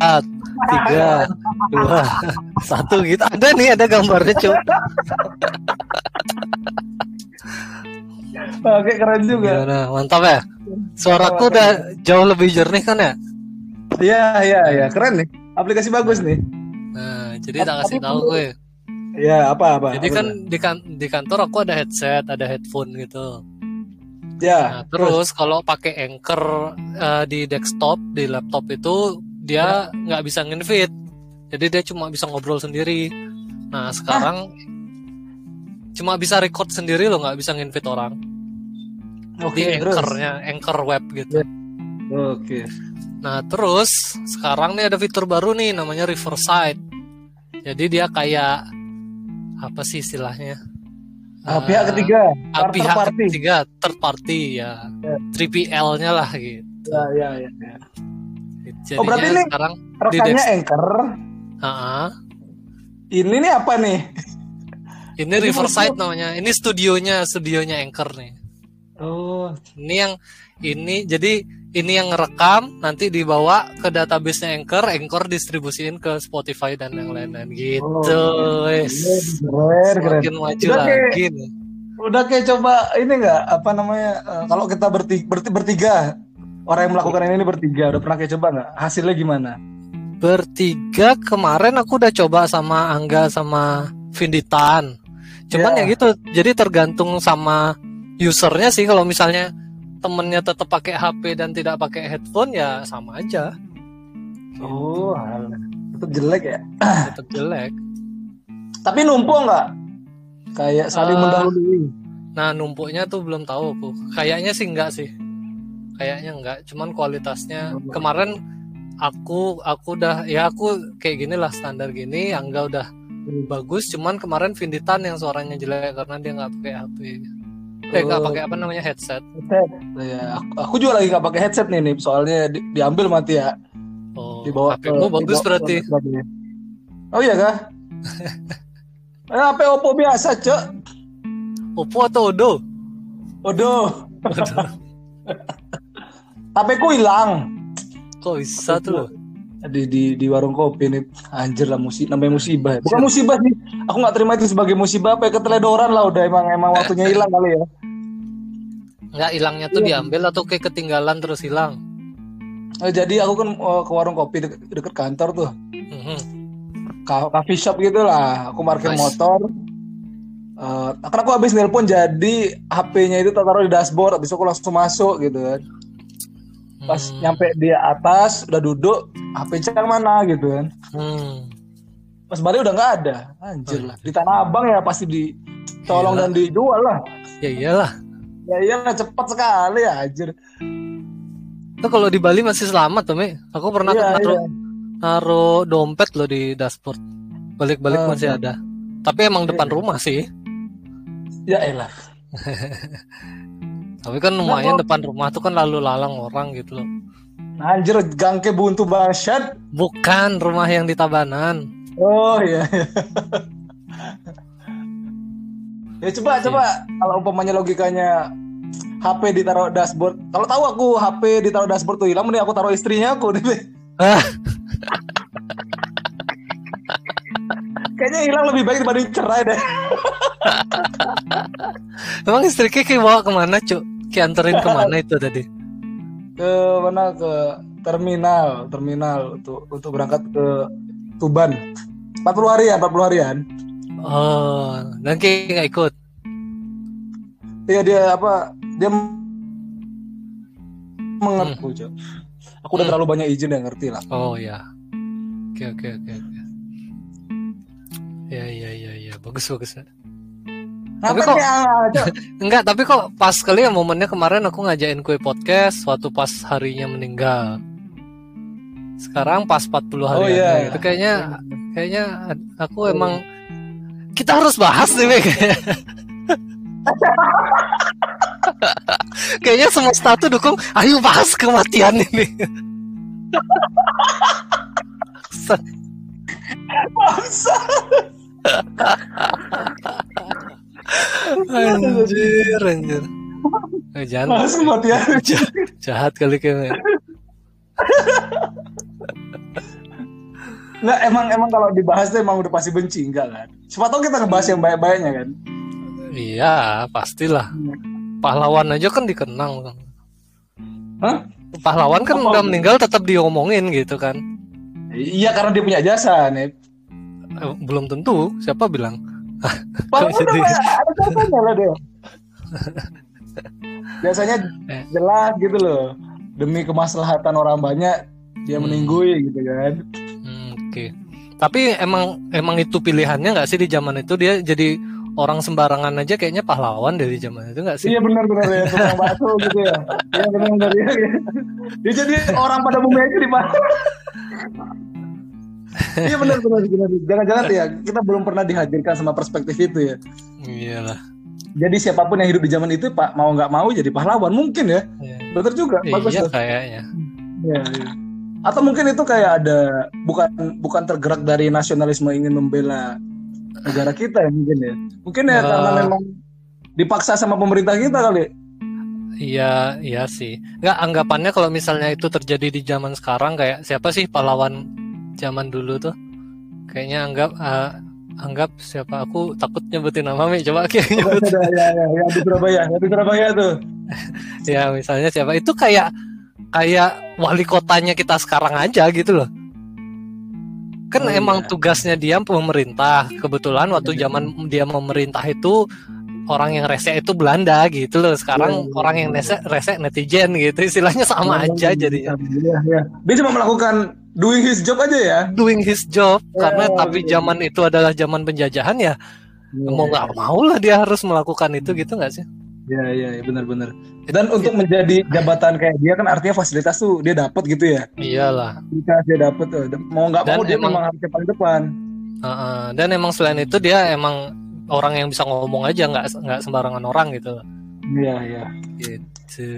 empat tiga dua satu gitu ada nih ada gambarnya cuy Oke keren juga. Gimana? Mantap ya. Suaraku udah jauh lebih jernih kan ya? Iya iya iya keren nih. Aplikasi bagus nih. Nah, jadi tak kasih tahu gue. Iya apa apa. Jadi apa kan tuh? di, kan di kantor aku ada headset, ada headphone gitu. ya Nah, terus kalau pakai Anchor eh, di desktop, di laptop itu dia nggak bisa nginvite. Jadi dia cuma bisa ngobrol sendiri. Nah, sekarang cuma bisa record sendiri loh, nggak bisa nginvite orang. Di terus. Anchor-nya, Anchor web gitu. Oke. Nah, terus sekarang nih ada fitur baru nih namanya Riverside. Jadi dia kayak apa sih istilahnya? Ah, pihak ketiga. Ah, Partner pihak party. ketiga, third party ya. Ya. 3PL-nya lah gitu. Ya ya ya. ya. Jadinya Oh, berarti ini sekarang Rekannya Anchor. Ah, Ini nih apa nih? ini Riverside namanya. Ini studionya, studionya Anchor nih. Oh. Ini yang ini jadi ini yang ngerekam nanti dibawa ke database-nya Anchor, Anchor distribusiin ke Spotify dan yang lain-lain gitu. Oh. Keren keren. Semakin maju Udah, kayak- lagi nih. Udah kayak coba ini nggak apa namanya eh, kalau kita bertiga, bertiga orang yang melakukan ini bertiga udah pernah kayak coba nggak hasilnya gimana? Bertiga kemarin aku udah coba sama Angga sama Vinditan. Cuman Ya. ya gitu, jadi tergantung sama usernya sih kalau misalnya temennya tetap pakai HP dan tidak pakai headphone ya sama aja, Oh, itu jelek ya. tetap jelek. Tapi numpuk nggak? Kayak saling Eh, mendahului. Nah numpuknya tuh belum tahu aku. Kayaknya sih enggak sih. Kayaknya enggak. Cuman kualitasnya kemarin aku aku udah ya aku kayak gini lah standar gini. Angga udah bagus. Cuman kemarin Vinditan yang suaranya jelek karena dia nggak pakai HP. Eh nggak Oh. pakai apa namanya headset. Headset. Ya, aku, aku juga lagi nggak pakai headset nih nih. Soalnya di- diambil mati ya. Oh, Dibawa HP-mu ke- bagus dibawa berarti. ke. Oh iya kah? eh, HP Oppo biasa, Cok. Oppo atau Odo? Waduh. HP ku hilang. Kok bisa tuh? loh? di di di warung kopi nih anjir lah musib namanya musibah bukan musibah sih aku nggak terima itu sebagai musibah apa ya keteledoran lah udah emang emang waktunya hilang kali ya Nggak hilangnya tuh diambil atau kayak ketinggalan terus hilang? Eh, jadi aku kan eh, ke warung kopi deket, deket kantor tuh Mhm. Ka- coffee shop gitu lah aku parkir Nice. motor Eh, karena aku habis nelpon jadi HP-nya itu taruh di dashboard habis aku langsung masuk gitu kan pas Hmm. nyampe di atas udah duduk HP yang mana gitu kan Hmm. pas balik udah nggak ada anjir lah di tanah abang ya pasti ditolong Iya. dan dijual lah Ya iyalah. Ya iyalah cepat sekali ya anjir. Itu kalau di Bali masih selamat tuh, Mi. Aku pernah Iya, naruh, iya. naruh dompet loh di dashboard. Balik-balik Ah, masih iya. ada. Tapi emang depan Iya. rumah sih. Ya elah. Tapi kan lumayan kok- depan rumah tuh kan lalu lalang orang gitu loh. Anjir gangke buntu basyat. Bukan rumah yang di Tabanan. Oh iya. ya coba Iya. coba kalau umpamanya logikanya HP ditaruh dashboard. Kalau tahu aku HP ditaruh dashboard tuh hilang, mending aku taruh istrinya aku deh. Kayaknya hilang lebih baik dibanding cerai deh. Emang istri Kiki bawa ke mana, Cuk? Ki anterin ke mana itu tadi? Ke mana ke terminal, terminal untuk untuk berangkat ke Tuban. 40 harian, 40 harian. Oh, dan Ki nggak ikut. Iya dia apa? Dia mengerti. Cok. Aku udah Hmm. terlalu banyak izin yang ngerti lah. Oh ya. Oke oke oke oke. Ya ya ya ya bagus bagus. Tapi kok- Cok? Enggak, tapi kok pas kali ya momennya kemarin aku ngajain kue podcast waktu pas harinya meninggal. Sekarang pas 40 hari Oh, iya, itu iya. kayaknya kayaknya aku emang kita harus bahas nih Mek. kayaknya semesta tuh dukung ayo bahas kematian ini. Bangsa. Anjir anjir. Eh, jangan Bahas kematian. jahat kali kayaknya. Nggak, emang emang kalau dibahas tuh emang udah pasti benci enggak kan? Siapa tahu kita ngebahas yang baik-baiknya kan? Iya, pastilah. Pahlawan aja kan dikenang. Hah? Pahlawan kan Apa? udah meninggal tetap diomongin gitu kan. Iya karena dia punya jasa nih. Eh, belum tentu, siapa bilang? Ada dia. Biasanya Eh. jelas gitu loh. Demi kemaslahatan orang banyak dia Hmm. meninggalkan gitu kan. Hmm, Oke. Tapi emang emang itu pilihannya nggak sih di zaman itu dia jadi orang sembarangan aja kayaknya pahlawan dari zaman itu nggak sih? Iya benar-benar ya tukang bakso gitu ya. Iya benar-benar ya. Dia jadi orang pada bumi aja di mana? Iya benar-benar benar. Jangan-jangan ya kita belum pernah dihadirkan sama perspektif itu ya. Iyalah. Jadi siapa pun yang hidup di zaman itu pak mau nggak mau jadi pahlawan mungkin ya. Iya. Betul juga. Bagus Iya tuh. kayaknya. Iya, iya. Atau mungkin itu kayak ada bukan bukan tergerak dari nasionalisme ingin membela negara kita ya mungkin ya. Mungkin ya Ah. karena memang dipaksa sama pemerintah kita kali. Iya, iya sih. Nggak anggapannya kalau misalnya itu terjadi di zaman sekarang kayak siapa sih pahlawan zaman dulu tuh? Kayaknya anggap eh, anggap siapa aku takut nyebutin nama Mi coba kayak nyebut ya, ya, ya, ya, di Surabaya, ya, di Surabaya tuh. ya misalnya siapa itu kayak kayak wali kotanya kita sekarang aja gitu loh kan Oh, emang iya. tugasnya dia pemerintah kebetulan waktu zaman dia memerintah itu orang yang rese itu Belanda gitu loh sekarang Iya, iya, orang yang iya. rese rese netizen gitu istilahnya sama aja jadinya Iya, iya. Dia cuma melakukan doing his job aja ya. doing his job karena Oh, tapi iya. zaman itu adalah zaman penjajahan ya mau nggak mau lah dia harus melakukan itu gitu nggak sih Iya, iya, iya, benar-benar. Dan untuk menjadi jabatan kayak dia kan artinya fasilitas tuh dia dapat gitu ya. iyalah Fasilitas dia dapat tuh. Mau nggak mau dia emang- memang harus paling depan. Heeh, dan emang selain itu dia emang orang yang bisa ngomong aja nggak nggak sembarangan orang gitu. Iya, iya. gitu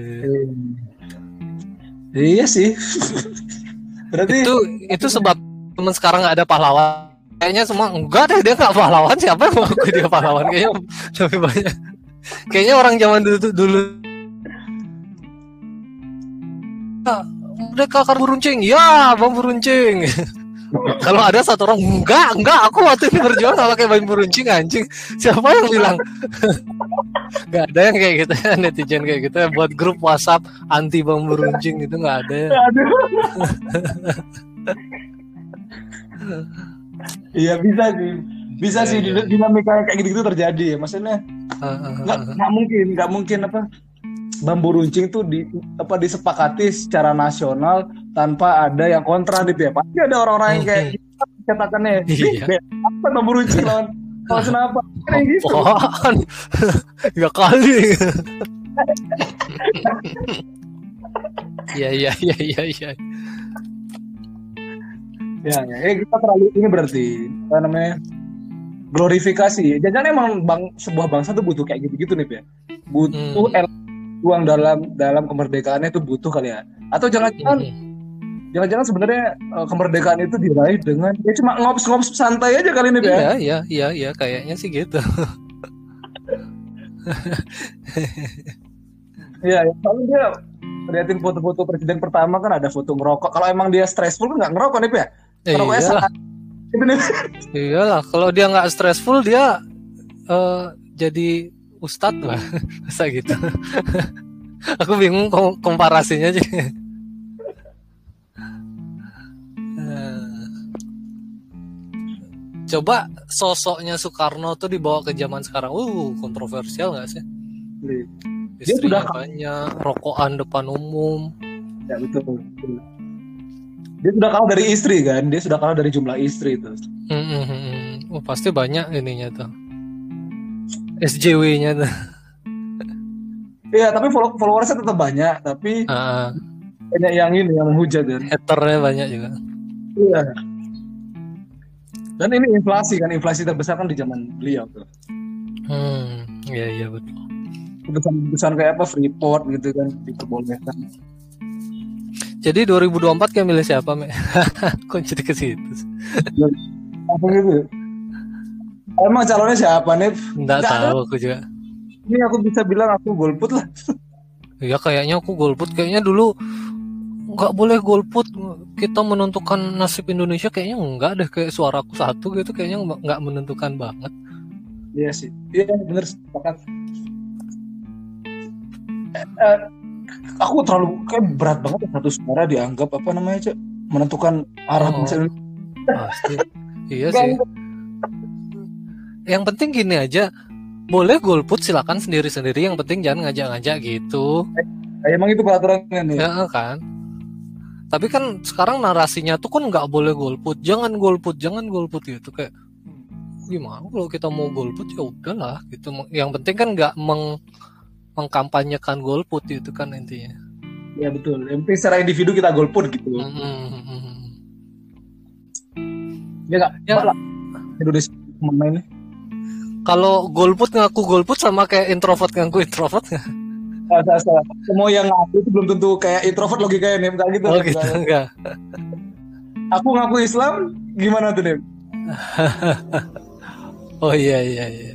Iya sih. Berarti itu itu sebab teman sekarang nggak ada pahlawan. Kayaknya semua enggak deh dia nggak pahlawan. Siapa yang mau ngaku dia pahlawan? Kayaknya lebih banyak. Kayaknya orang zaman dulu dulu. "Ah, mereka akan beruncing ya bang beruncing kalau ada satu orang enggak enggak aku waktu ini berjuang nggak pakai bambu runcing anjing siapa yang bilang nggak ada yang kayak gitu netizen kayak gitu buat grup WhatsApp anti bambu runcing itu nggak ada Aduh. Iya bisa sih. Bisa Iya, sih iya. din- dinamika kayak gitu-gitu terjadi ya. Maksudnya nggak nggak mungkin nggak mungkin apa bambu runcing tuh di apa disepakati secara nasional tanpa ada yang kontra gitu ya. Pasti ada orang-orang yang kayak gitu, cetakannya. Iya. "Ih, Apa bambu runcing lawan lawan kenapa? Kayak gitu. Ya kali. Iya iya iya iya iya. Ya, ya. Eh, kita terlalu ini berarti apa namanya? glorifikasi. Jangan emang bang sebuah bangsa tuh butuh kayak gitu-gitu nih, ya. Butuh Hmm. Uang dalam dalam kemerdekaannya itu butuh kali ya. Atau jangan-jangan Hmm. jangan-jangan sebenarnya eh, kemerdekaan itu diraih dengan ya cuma ngops-ngops santai aja kali ini, ya. Iya iya iya iya kayaknya sih gitu. Iya, ya. Soalnya dia liatin foto-foto presiden pertama kan ada foto ngerokok. Kalau emang dia stressful kan nggak ngerokok nih, ya. Ngerokoknya saat itu nih. iyalah. Kalau dia nggak stressful dia eh, jadi ustadz lah, masa gitu. Aku bingung kom- komparasinya sih. Eh, Coba sosoknya Soekarno tuh dibawa ke zaman sekarang, uh kontroversial nggak sih? Dia Istrinya sudah- banyak, rokokan depan umum. Ya betul. Dia sudah kalah dari istri kan, dia sudah kalah dari jumlah istri itu. Hmm, hmm. Oh, pasti banyak ininya tuh. SJW-nya tuh. Iya, tapi follow- followersnya tetap banyak, tapi Ah, banyak yang ini yang menghujat kan. haternya banyak juga. Iya. Dan ini inflasi kan, inflasi terbesar kan di zaman beliau tuh. Hmm, iya iya betul. Keputusan-keputusan kayak apa Freeport gitu kan diperbolehkan. Jadi 2024 kayak milih siapa, Me? Kok jadi ke situ? Apa gitu? Emang calonnya siapa nih? Nggak Nggak ada. tahu aku juga. Ini aku bisa bilang aku golput lah. Ya kayaknya aku golput. Kayaknya dulu nggak boleh golput. Kita menentukan nasib Indonesia kayaknya enggak deh. Kayak suaraku satu gitu kayaknya nggak menentukan banget. Iya sih. Iya bener sepakat. Eh, eh, aku terlalu kayak berat banget ya satu suara dianggap apa namanya cek menentukan arah oh, pasti. Iya sih yang penting gini aja. Boleh golput silakan sendiri-sendiri. Yang penting jangan ngajak-ngajak gitu. Eh, emang itu peraturannya nih? Ya kan? Tapi kan sekarang narasinya tuh kan nggak boleh golput jangan golput jangan golput gitu kayak gimana kalau kita mau golput ya udahlah gitu. Yang penting kan nggak meng mengkampanyekan golput itu kan intinya. Ya betul. Yang penting secara individu kita golput gitu. Mm -hmm. ya nggak? Ya. Indonesia main kalau golput ngaku golput sama kayak introvert ngaku introvert nggak semua yang ngaku itu belum tentu kayak introvert logikanya nih, enggak gitu. Oh gitu, enggak. Aku ngaku Islam, gimana tuh, nih? oh iya iya iya.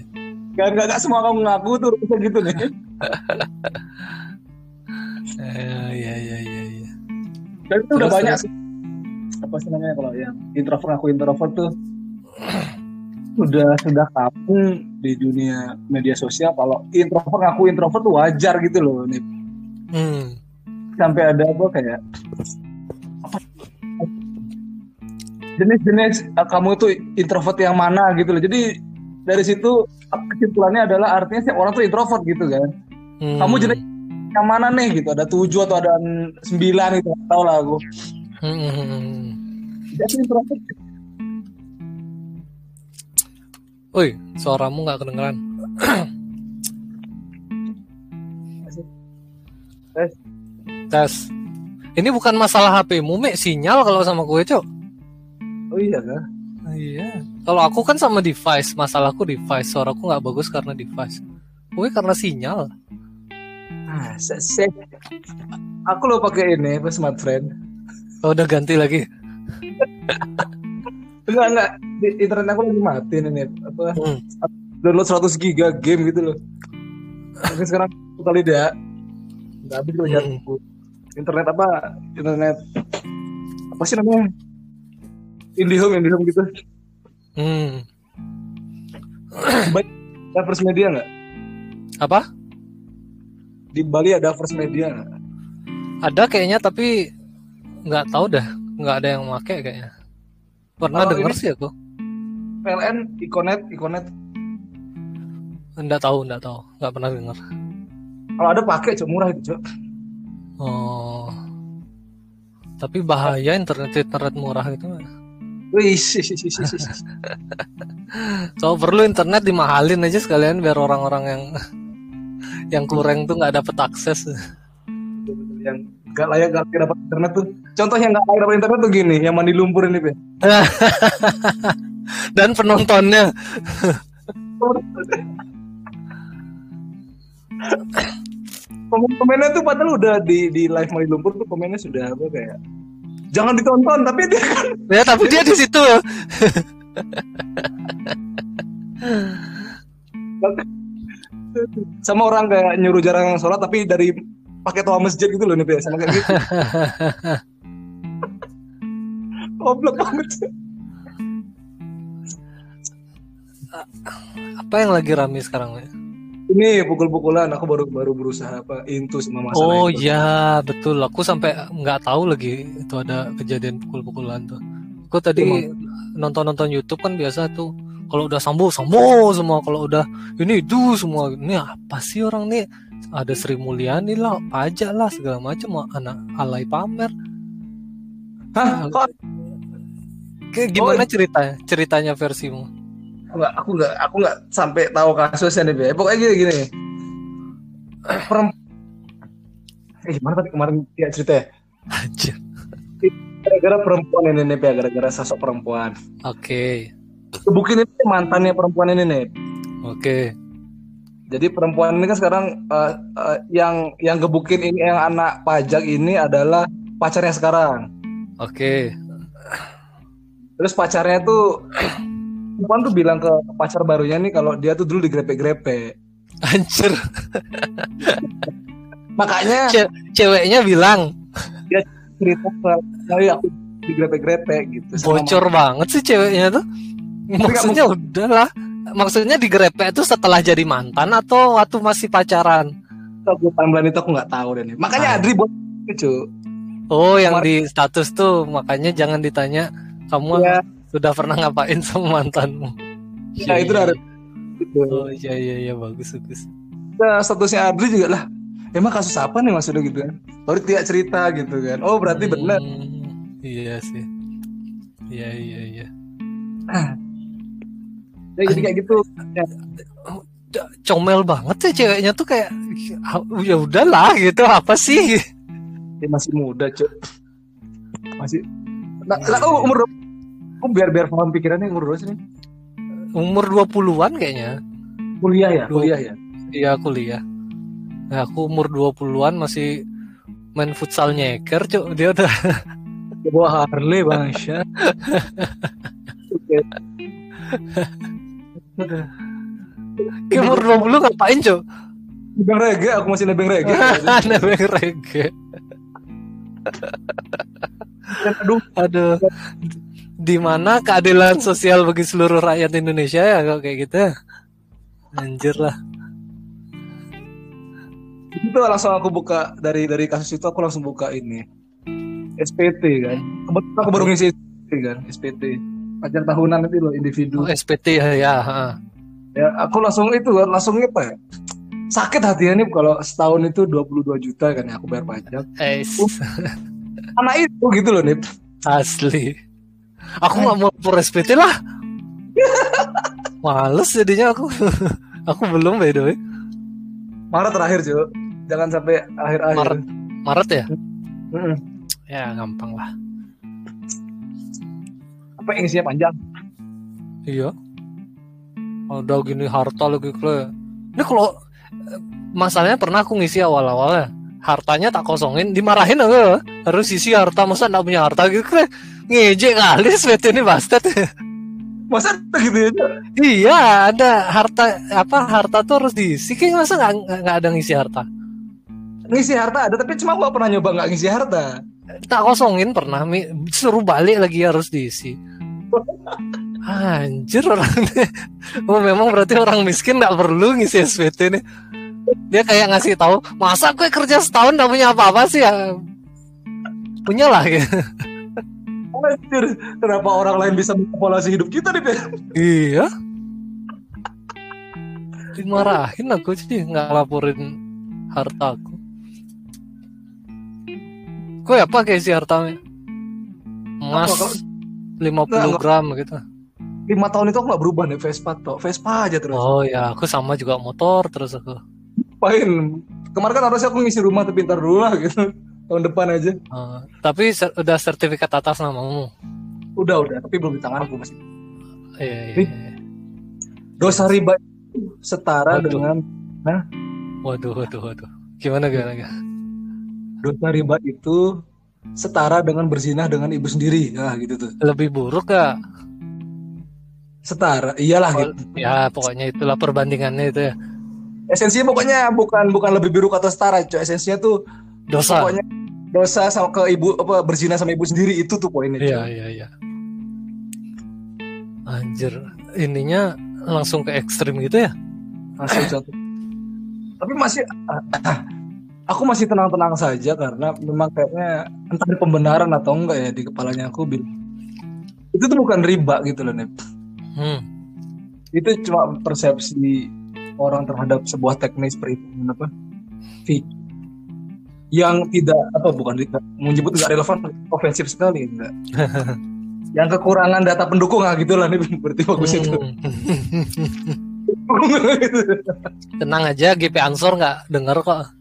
Gak, gak, gak semua kamu ngaku tuh bisa gitu nih. Eh, iya iya iya iya. Dan itu udah banyak sih. Apa sih namanya kalau yang introvert ngaku introvert tuh sudah sudah kamu di dunia media sosial kalau introvert ngaku introvert tuh wajar gitu loh nih hmm. sampai ada apa kayak apa jenis-jenis eh, kamu tuh introvert yang mana gitu loh jadi dari situ kesimpulannya adalah artinya sih orang tuh introvert gitu kan hmm. kamu jenis yang mana nih gitu ada tujuh atau ada sembilan gitu tau lah aku hmm. jadi introvert Woi, suaramu nggak kedengeran. Tes. Tes. Ini bukan masalah HP-mu, Mek. Sinyal kalau sama gue, Cok. Oh iya kah? Iya. Kalau aku kan sama device, masalahku device. Suaraku nggak bagus karena device. Gue karena sinyal. Ah, se, se aku lo pakai ini, apa smartphone. Oh, udah ganti lagi. enggak enggak. Di internet aku lagi mati nih apa hmm. download 100 giga game gitu loh. Tapi sekarang kali dia nggak habis loh hmm. internet apa? Internet apa sih namanya? IndiHome IndiHome gitu. Hmm. ada first media nggak apa? Di Bali ada first media nggak ada kayaknya tapi nggak tahu dah. Nggak ada yang make kayaknya Pernah denger sih aku. PLN, Iconet, Iconet. Enggak tahu, enggak tahu. Enggak pernah denger. Kalau ada pakai cok murah itu, cok. Oh. Tapi bahaya internet internet murah itu. Wih, so perlu internet dimahalin aja sekalian biar orang-orang yang yang kurang tuh nggak dapet akses. Yang gak layak gak layak dapat internet tuh. Contoh yang gak layak dapat internet tuh gini yang mandi lumpur ini Pe. dan penontonnya. Komen-komennya tuh padahal udah di di live mandi lumpur tuh komennya sudah apa kayak jangan ditonton tapi dia kan ya tapi dia di situ. Sama orang kayak nyuruh jarang sholat tapi dari pakai toa masjid gitu loh nih biasa kayak gitu. Goblok banget. Apa yang lagi rame sekarang ya? Ini pukul-pukulan aku baru baru berusaha apa intu sama masalah Oh iya betul aku sampai nggak tahu lagi itu ada kejadian pukul-pukulan tuh. Aku tadi nonton-nonton YouTube kan biasa tuh kalau udah sambo sambo semua kalau udah ini itu semua ini apa sih orang nih ada Sri Mulyani lah pajak lah segala macam anak alay pamer Hah? Kok? Kayak gimana oh, cerita ceritanya versimu? Enggak, aku enggak aku enggak sampai tahu kasusnya nih, Pokoknya gini gini. Perempuan Eh, gimana tadi kemarin ya ceritanya? Anjir. Gara-gara perempuan ini nih, gara-gara sosok perempuan. Oke. Okay. Kebukin ini mantannya perempuan ini nih. Oke. Okay jadi perempuan ini kan sekarang uh, uh, yang yang gebukin ini yang anak pajak ini adalah pacarnya sekarang. Oke. Okay. Terus pacarnya tuh perempuan tuh bilang ke pacar barunya nih kalau dia tuh dulu digrepe-grepe. Anjir. Makanya Ce ceweknya bilang dia cerita kali aku digrepe-grepe gitu bocor banget sih ceweknya tuh maksudnya udahlah maksudnya digrepe itu setelah jadi mantan atau waktu masih pacaran? Aku timeline itu aku nggak tahu deh makanya ah. Adri buat itu oh yang di status tuh makanya jangan ditanya. Kamu ya. sudah pernah ngapain sama mantanmu? Ya, ya itu ada. Gitu. oh iya iya iya bagus bagus. Nah, statusnya Adri juga lah. Emang kasus apa nih maksudnya gitu kan? Baru tidak cerita gitu kan. Oh berarti hmm, benar iya sih. Iya iya iya ya jadi kayak gitu. Ya. comel banget sih ceweknya tuh kayak ya udahlah gitu. Apa sih? Dia masih muda cuy masih nah, tahu umur aku biar biar paham pikirannya umur berapa sih umur 20-an kayaknya. Kuliah ya? Kuliah ya? Iya kuliah. Nah, aku umur 20-an masih main futsal nyeker cuk. Dia udah bawa Harley bang Syah Kayak umur 20 ngapain, Cok? Nebeng reggae, aku masih nebeng reggae. nebeng reggae. aduh, aduh. Di mana keadilan sosial bagi seluruh rakyat Indonesia ya kalau kayak gitu? Anjir lah. Itu langsung aku buka dari dari kasus itu aku langsung buka ini. SPT kan. Kebetulan aku baru ngisi SPT kan, SPT. Pajak tahunan itu loh individu. Oh, SPT ya, ya ya aku langsung itu langsung apa ya? Sakit hatinya nih kalau setahun itu 22 juta kan ya aku bayar pajak. Eh, anak itu gitu loh nih asli. Aku nggak mau lapor SPT lah. Males jadinya aku. Aku belum by the way. Maret terakhir cuy jangan sampai akhir-akhir. Maret. Maret ya? Hmm. ya gampang lah yang isinya panjang. Iya. Ada gini harta lagi kle ini kalau masalahnya pernah aku ngisi awal-awalnya. Hartanya tak kosongin dimarahin aku. Harus isi harta masa nggak punya harta gitu kle ngejek kali sweat ini bastard masa gitu ya? Iya ada harta apa harta tuh harus diisi. Kayak masa nggak nggak ada ngisi harta? Ngisi harta ada tapi cuma gua pernah nyoba nggak ngisi harta. Tak kosongin pernah suruh balik lagi harus diisi Anjir orang Oh memang berarti orang miskin nggak perlu ngisi SPT nih. Dia kayak ngasih tahu, masa gue kerja setahun gak punya apa-apa sih ya? Punya lah gitu. Anjir, kenapa orang lain bisa mengepolasi hidup kita nih, Ben? Iya. Dimarahin aku jadi nggak laporin hartaku. Kok apa kayak si hartanya? Emas 50 gram gitu. Lima tahun itu aku gak berubah nih Vespa tuh Vespa aja terus. Oh ya aku sama juga motor terus aku. Pahin kemarin kan harusnya aku ngisi rumah tapi ntar dulu lah gitu. Tahun depan aja. Uh, tapi ser udah sertifikat atas namamu? Udah udah. Tapi belum di tangan aku masih. Iya, iya, iya. dosa riba setara waduh. dengan nah. Waduh waduh waduh. Gimana gimana, gimana? dosa riba itu setara dengan berzinah dengan ibu sendiri. Nah gitu tuh. Lebih buruk gak setara iyalah oh, gitu. ya pokoknya itulah perbandingannya itu ya. Esensinya pokoknya bukan bukan lebih buruk atau setara cuy esensinya tuh dosa. pokoknya dosa sama ke ibu apa berzina sama ibu sendiri itu tuh poinnya iya iya iya. Anjir ininya langsung ke ekstrim gitu ya? Langsung satu tapi masih aku masih tenang-tenang saja karena memang kayaknya entah pembenaran atau enggak ya di kepalanya aku bilang itu tuh bukan riba gitu loh nih Hmm. Itu cuma persepsi orang terhadap sebuah teknis perhitungan apa? Fee. Yang tidak apa bukan tidak menyebut nggak relevan ofensif sekali enggak. yang kekurangan data pendukung ah gitulah nih berarti bagus hmm. itu. Tenang aja GP Ansor nggak denger kok.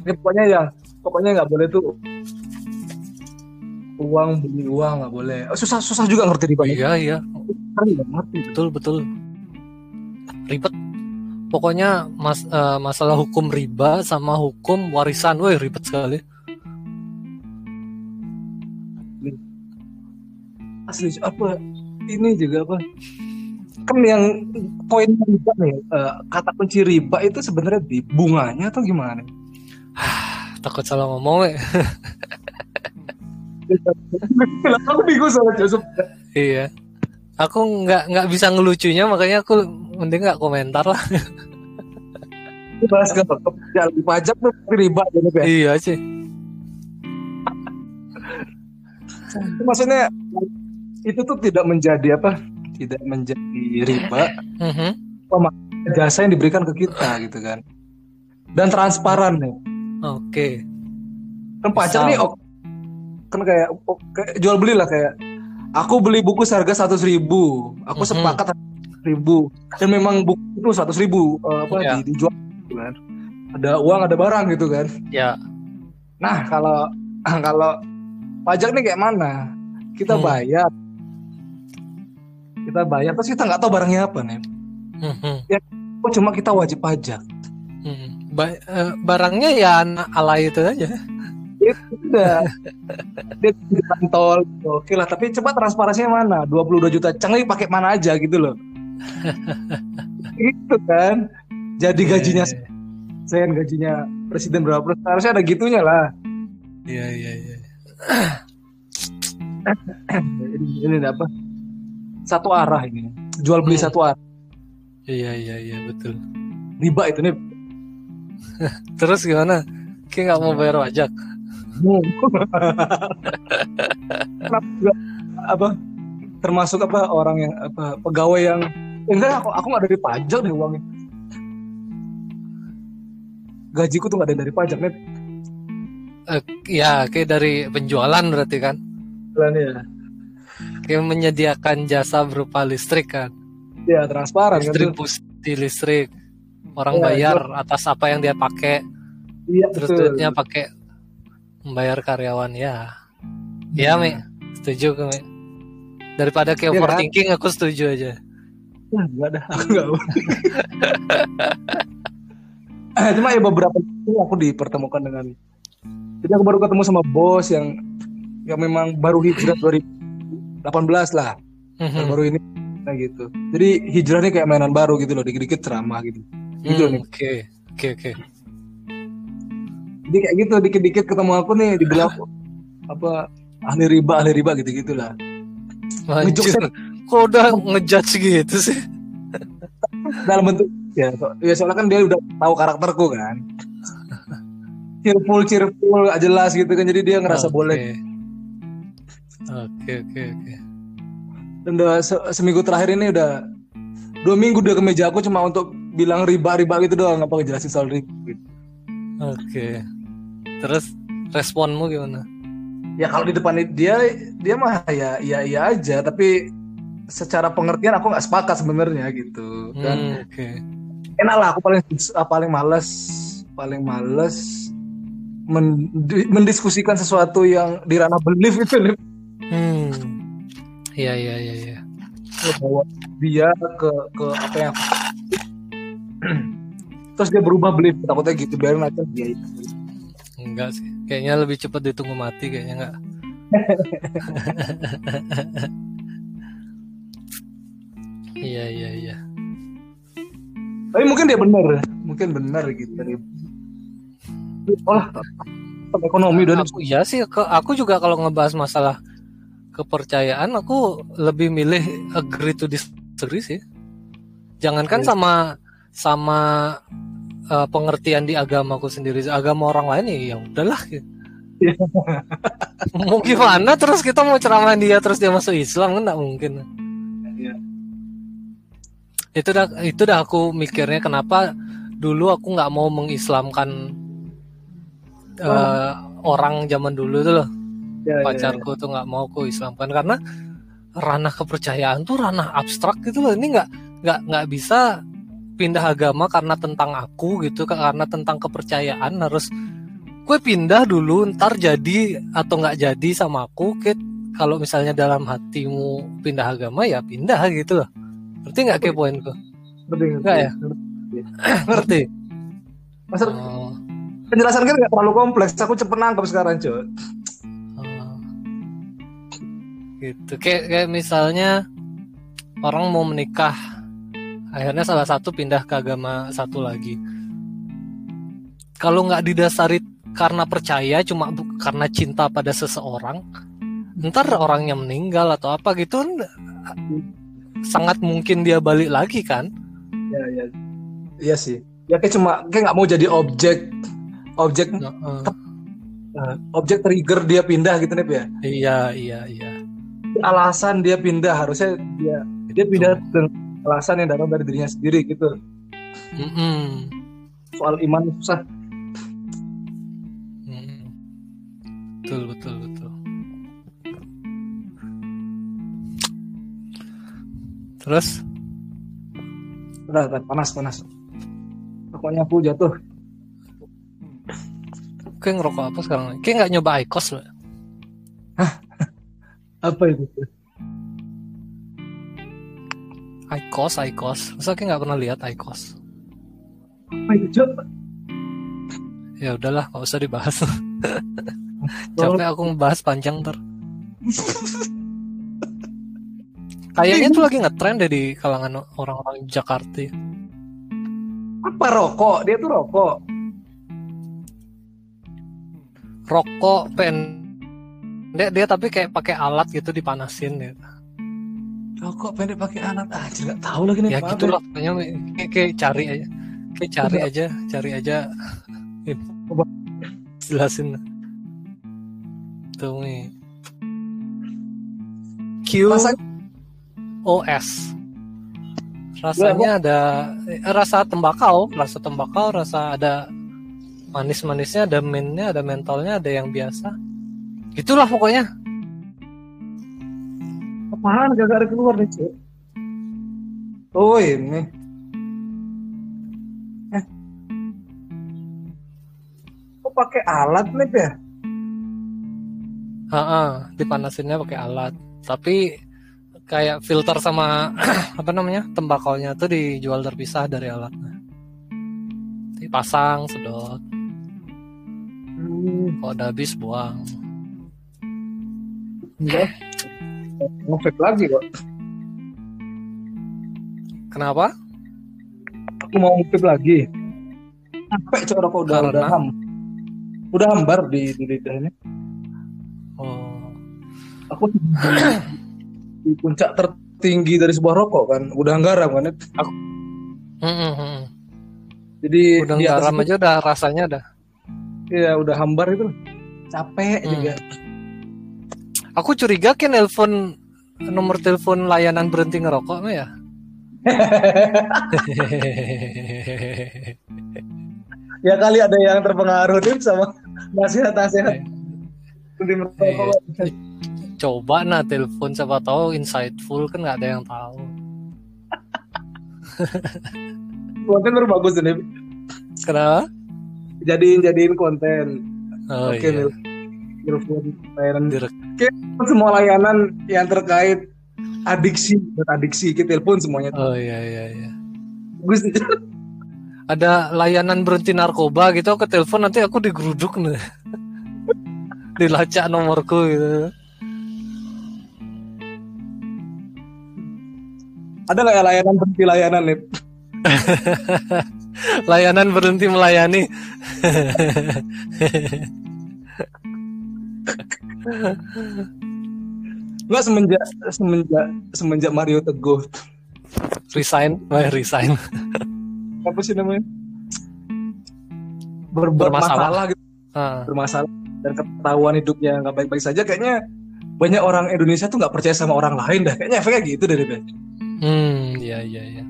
Ini pokoknya ya, pokoknya nggak boleh tuh uang beli uang nggak boleh. Oh, susah susah juga ngerti riba iya iya. Betul betul. Ribet. Pokoknya mas uh, masalah hukum riba sama hukum warisan woi ribet sekali. Asli apa? Ini juga apa kan yang poin riba nih uh, kata kunci riba itu sebenarnya di bunganya atau gimana? Takut salah ngomong ya. aku bingung soal Joseph. Iya. Aku nggak nggak bisa ngelucunya makanya aku mending nggak komentar lah. Bahas ke pajak tuh riba ya. Iya sih. Maksudnya itu tuh tidak menjadi apa? Tidak menjadi riba. Mm -hmm. jasa yang diberikan ke kita gitu kan. Dan transparan nih. Oke. Okay. Kan pajak nih oh, kan kayak, kayak jual beli lah kayak aku beli buku seharga seratus ribu, aku mm -hmm. sepakat ribu dan memang buku itu seratus ribu uh, apa yeah. dijual gitu kan. Ada uang ada barang gitu kan. Ya. Yeah. Nah kalau kalau pajak nih kayak mana kita hmm. bayar kita bayar terus kita nggak tahu barangnya apa nih hmm. ya kok cuma kita wajib pajak? Hmm. ba uh, barangnya ya ala itu aja. Itu udah. Dia di tol oke lah. Tapi coba transparansinya mana? 22 juta cengli pakai mana aja gitu loh. Gitu kan. Jadi iya, gajinya yeah, yeah. saya gajinya presiden berapa persen? Harusnya ada gitunya lah. Iya iya iya. Ini, ini apa satu arah ini. Jual beli hmm. satu arah. Iya iya iya betul. Riba itu nih terus gimana? Kayak nggak mau bayar pajak? Apa? Termasuk apa orang yang apa pegawai yang enggak aku aku nggak dari pajak deh uangnya. Gajiku tuh nggak ada dari pajak nih uh, ya kayak dari penjualan berarti kan? Penjualan ya kayak menyediakan jasa berupa listrik kan ya transparan kan distribusi kan, listrik orang ya, bayar itu. atas apa yang dia pakai iya, terus betul. duitnya pakai membayar karyawan ya ya hmm. mi setuju mi daripada kayak ya, overthinking kan? aku setuju aja Nah, enggak ada, aku enggak. Cuma ya beberapa itu aku dipertemukan dengan jadi aku baru ketemu sama bos yang yang memang baru hijrah 2018 lah. Mm-hmm. baru ini nah gitu. Jadi hijrahnya kayak mainan baru gitu loh dikit-dikit ceramah gitu. Gitu mm, nih. oke oke oke. Jadi kayak gitu dikit-dikit ketemu aku nih dibilang apa ahli riba ahli riba gitu gitulah kok udah ngejudge gitu sih? Dalam bentuk ya, so, ya soalnya kan dia udah tahu karakterku kan. Cheerful cheerful gak jelas gitu kan jadi dia ngerasa okay. boleh oke oke oke dan udah se seminggu terakhir ini udah dua minggu udah ke meja aku cuma untuk bilang riba riba gitu doang apa ngejelasin soal riba gitu. oke okay. terus responmu gimana ya kalau di depan dia dia mah ya ya iya aja tapi secara pengertian aku nggak sepakat sebenarnya gitu dan hmm, okay. enak lah aku paling paling males paling males mendiskusikan sesuatu yang di ranah belief itu hmm iya iya iya iya. Bawa dia ke ke apa yang terus dia berubah belief takutnya gitu biarin aja dia itu enggak sih kayaknya lebih cepat ditunggu mati kayaknya enggak. Iya iya iya. Tapi mungkin dia benar mungkin benar gitu. Olah ekonomi dan aku iya sih ke, aku juga kalau ngebahas masalah kepercayaan aku lebih milih agree to disagree sih jangankan. Iya. sama sama uh, pengertian di agamaku sendiri agama orang lain ya, ya udahlah gitu. mau gimana terus kita mau ceramah dia terus dia masuk Islam kan nggak mungkin yeah. itu dah itu dah aku mikirnya kenapa dulu aku nggak mau mengislamkan uh, orang zaman dulu tuh loh ya, ya pacarku ya, ya. tuh nggak mau ku Islamkan. Karena ranah kepercayaan tuh ranah abstrak gitu loh. Ini nggak nggak nggak bisa pindah agama karena tentang aku gitu karena tentang kepercayaan harus gue pindah dulu ntar jadi atau nggak jadi sama aku kit. Kalau misalnya dalam hatimu pindah agama ya pindah gitu loh. Ngerti nggak kayak poinku ngerti nggak ya? Ngerti. Masa, oh. penjelasan kan nggak terlalu kompleks. Aku cepet nangkep sekarang cuy. Gitu. Kayak kayak misalnya orang mau menikah akhirnya salah satu pindah ke agama satu lagi. Kalau nggak didasari karena percaya cuma karena cinta pada seseorang ntar orangnya meninggal atau apa gitu sangat mungkin dia balik lagi kan? Ya ya. Iya sih. Ya kayak cuma kayak nggak mau jadi objek objek uh, uh, objek trigger dia pindah gitu nih ya? Iya iya iya alasan dia pindah harusnya dia dia pindah dengan alasan yang datang dari dirinya sendiri gitu. Mm -hmm. soal iman susah. Betul betul betul. Terus? Udah, udah panas panas. Pokoknya aku jatuh. Kayak ngerokok apa sekarang? Kayak nggak nyoba IQOS loh. Apa itu? IQOS, IQOS. Masa kayak nggak pernah lihat IQOS? Apa itu, Cok? Ya udahlah, nggak usah dibahas. Capek aku ngebahas panjang ter. Kayaknya tuh lagi ngetrend deh di kalangan orang-orang Jakarta. Apa rokok? Dia tuh rokok. Rokok pendek dia tapi kayak pakai alat gitu dipanasin ya. Rokok pendek pakai alat aja nggak tahu lagi nih. Ya gitu lah, kayaknya kayak, kayak cari aja, kayak cari aja, cari aja. Jelasin gitu nih. Q Rasa... OS. Rasanya ada eh, rasa tembakau, rasa tembakau, rasa ada manis-manisnya, ada minnya, ada mentolnya, ada yang biasa. Itulah pokoknya. Apaan gak ada keluar nih, Cuk? Oh, ini. Eh. Kok pakai alat nih ya? Ha, dipanasinnya pakai alat. Tapi kayak filter sama apa namanya tembakaunya tuh dijual terpisah dari alatnya. Dipasang, sedot. Hmm. Kalau udah habis buang. Enggak. Ngefek lagi kok. Kenapa? Aku mau ngefek lagi. Capek coba kok udah Karena... udah ham. Udah hambar di di lidahnya aku di puncak tertinggi dari sebuah rokok kan udang garam kan aku hmm, hmm, jadi udang garam itu, aja udah rasanya dah iya udah hambar itu capek hmm. juga aku curiga kan nelpon nomor telepon layanan berhenti ngerokok mah ya? Ya kali ada yang terpengaruh nih sama nasihat-nasihat. Eh, coba nah telepon siapa tahu insightful kan nggak ada yang tahu. Konten baru bagus ini kenapa? Jadiin jadiin konten. Oh, oke iya. telepon layanan. Direk. Semua layanan yang terkait adiksi adiksi kita telepon semuanya. Oh iya iya iya. Bagus. Ada layanan berhenti narkoba gitu ke telepon nanti aku digeruduk nih. Dilacak nomorku gitu. Ada nggak ya layanan berhenti layanan nih? layanan berhenti melayani. Enggak semenjak semenjak semenjak Mario Teguh resign, oh, resign. Apa sih namanya? Ber bermasalah gitu. Uh. Bermasalah dan ketahuan hidupnya nggak baik-baik saja kayaknya banyak orang Indonesia tuh nggak percaya sama orang lain dah kayaknya efeknya gitu dari Hmm, iya iya iya.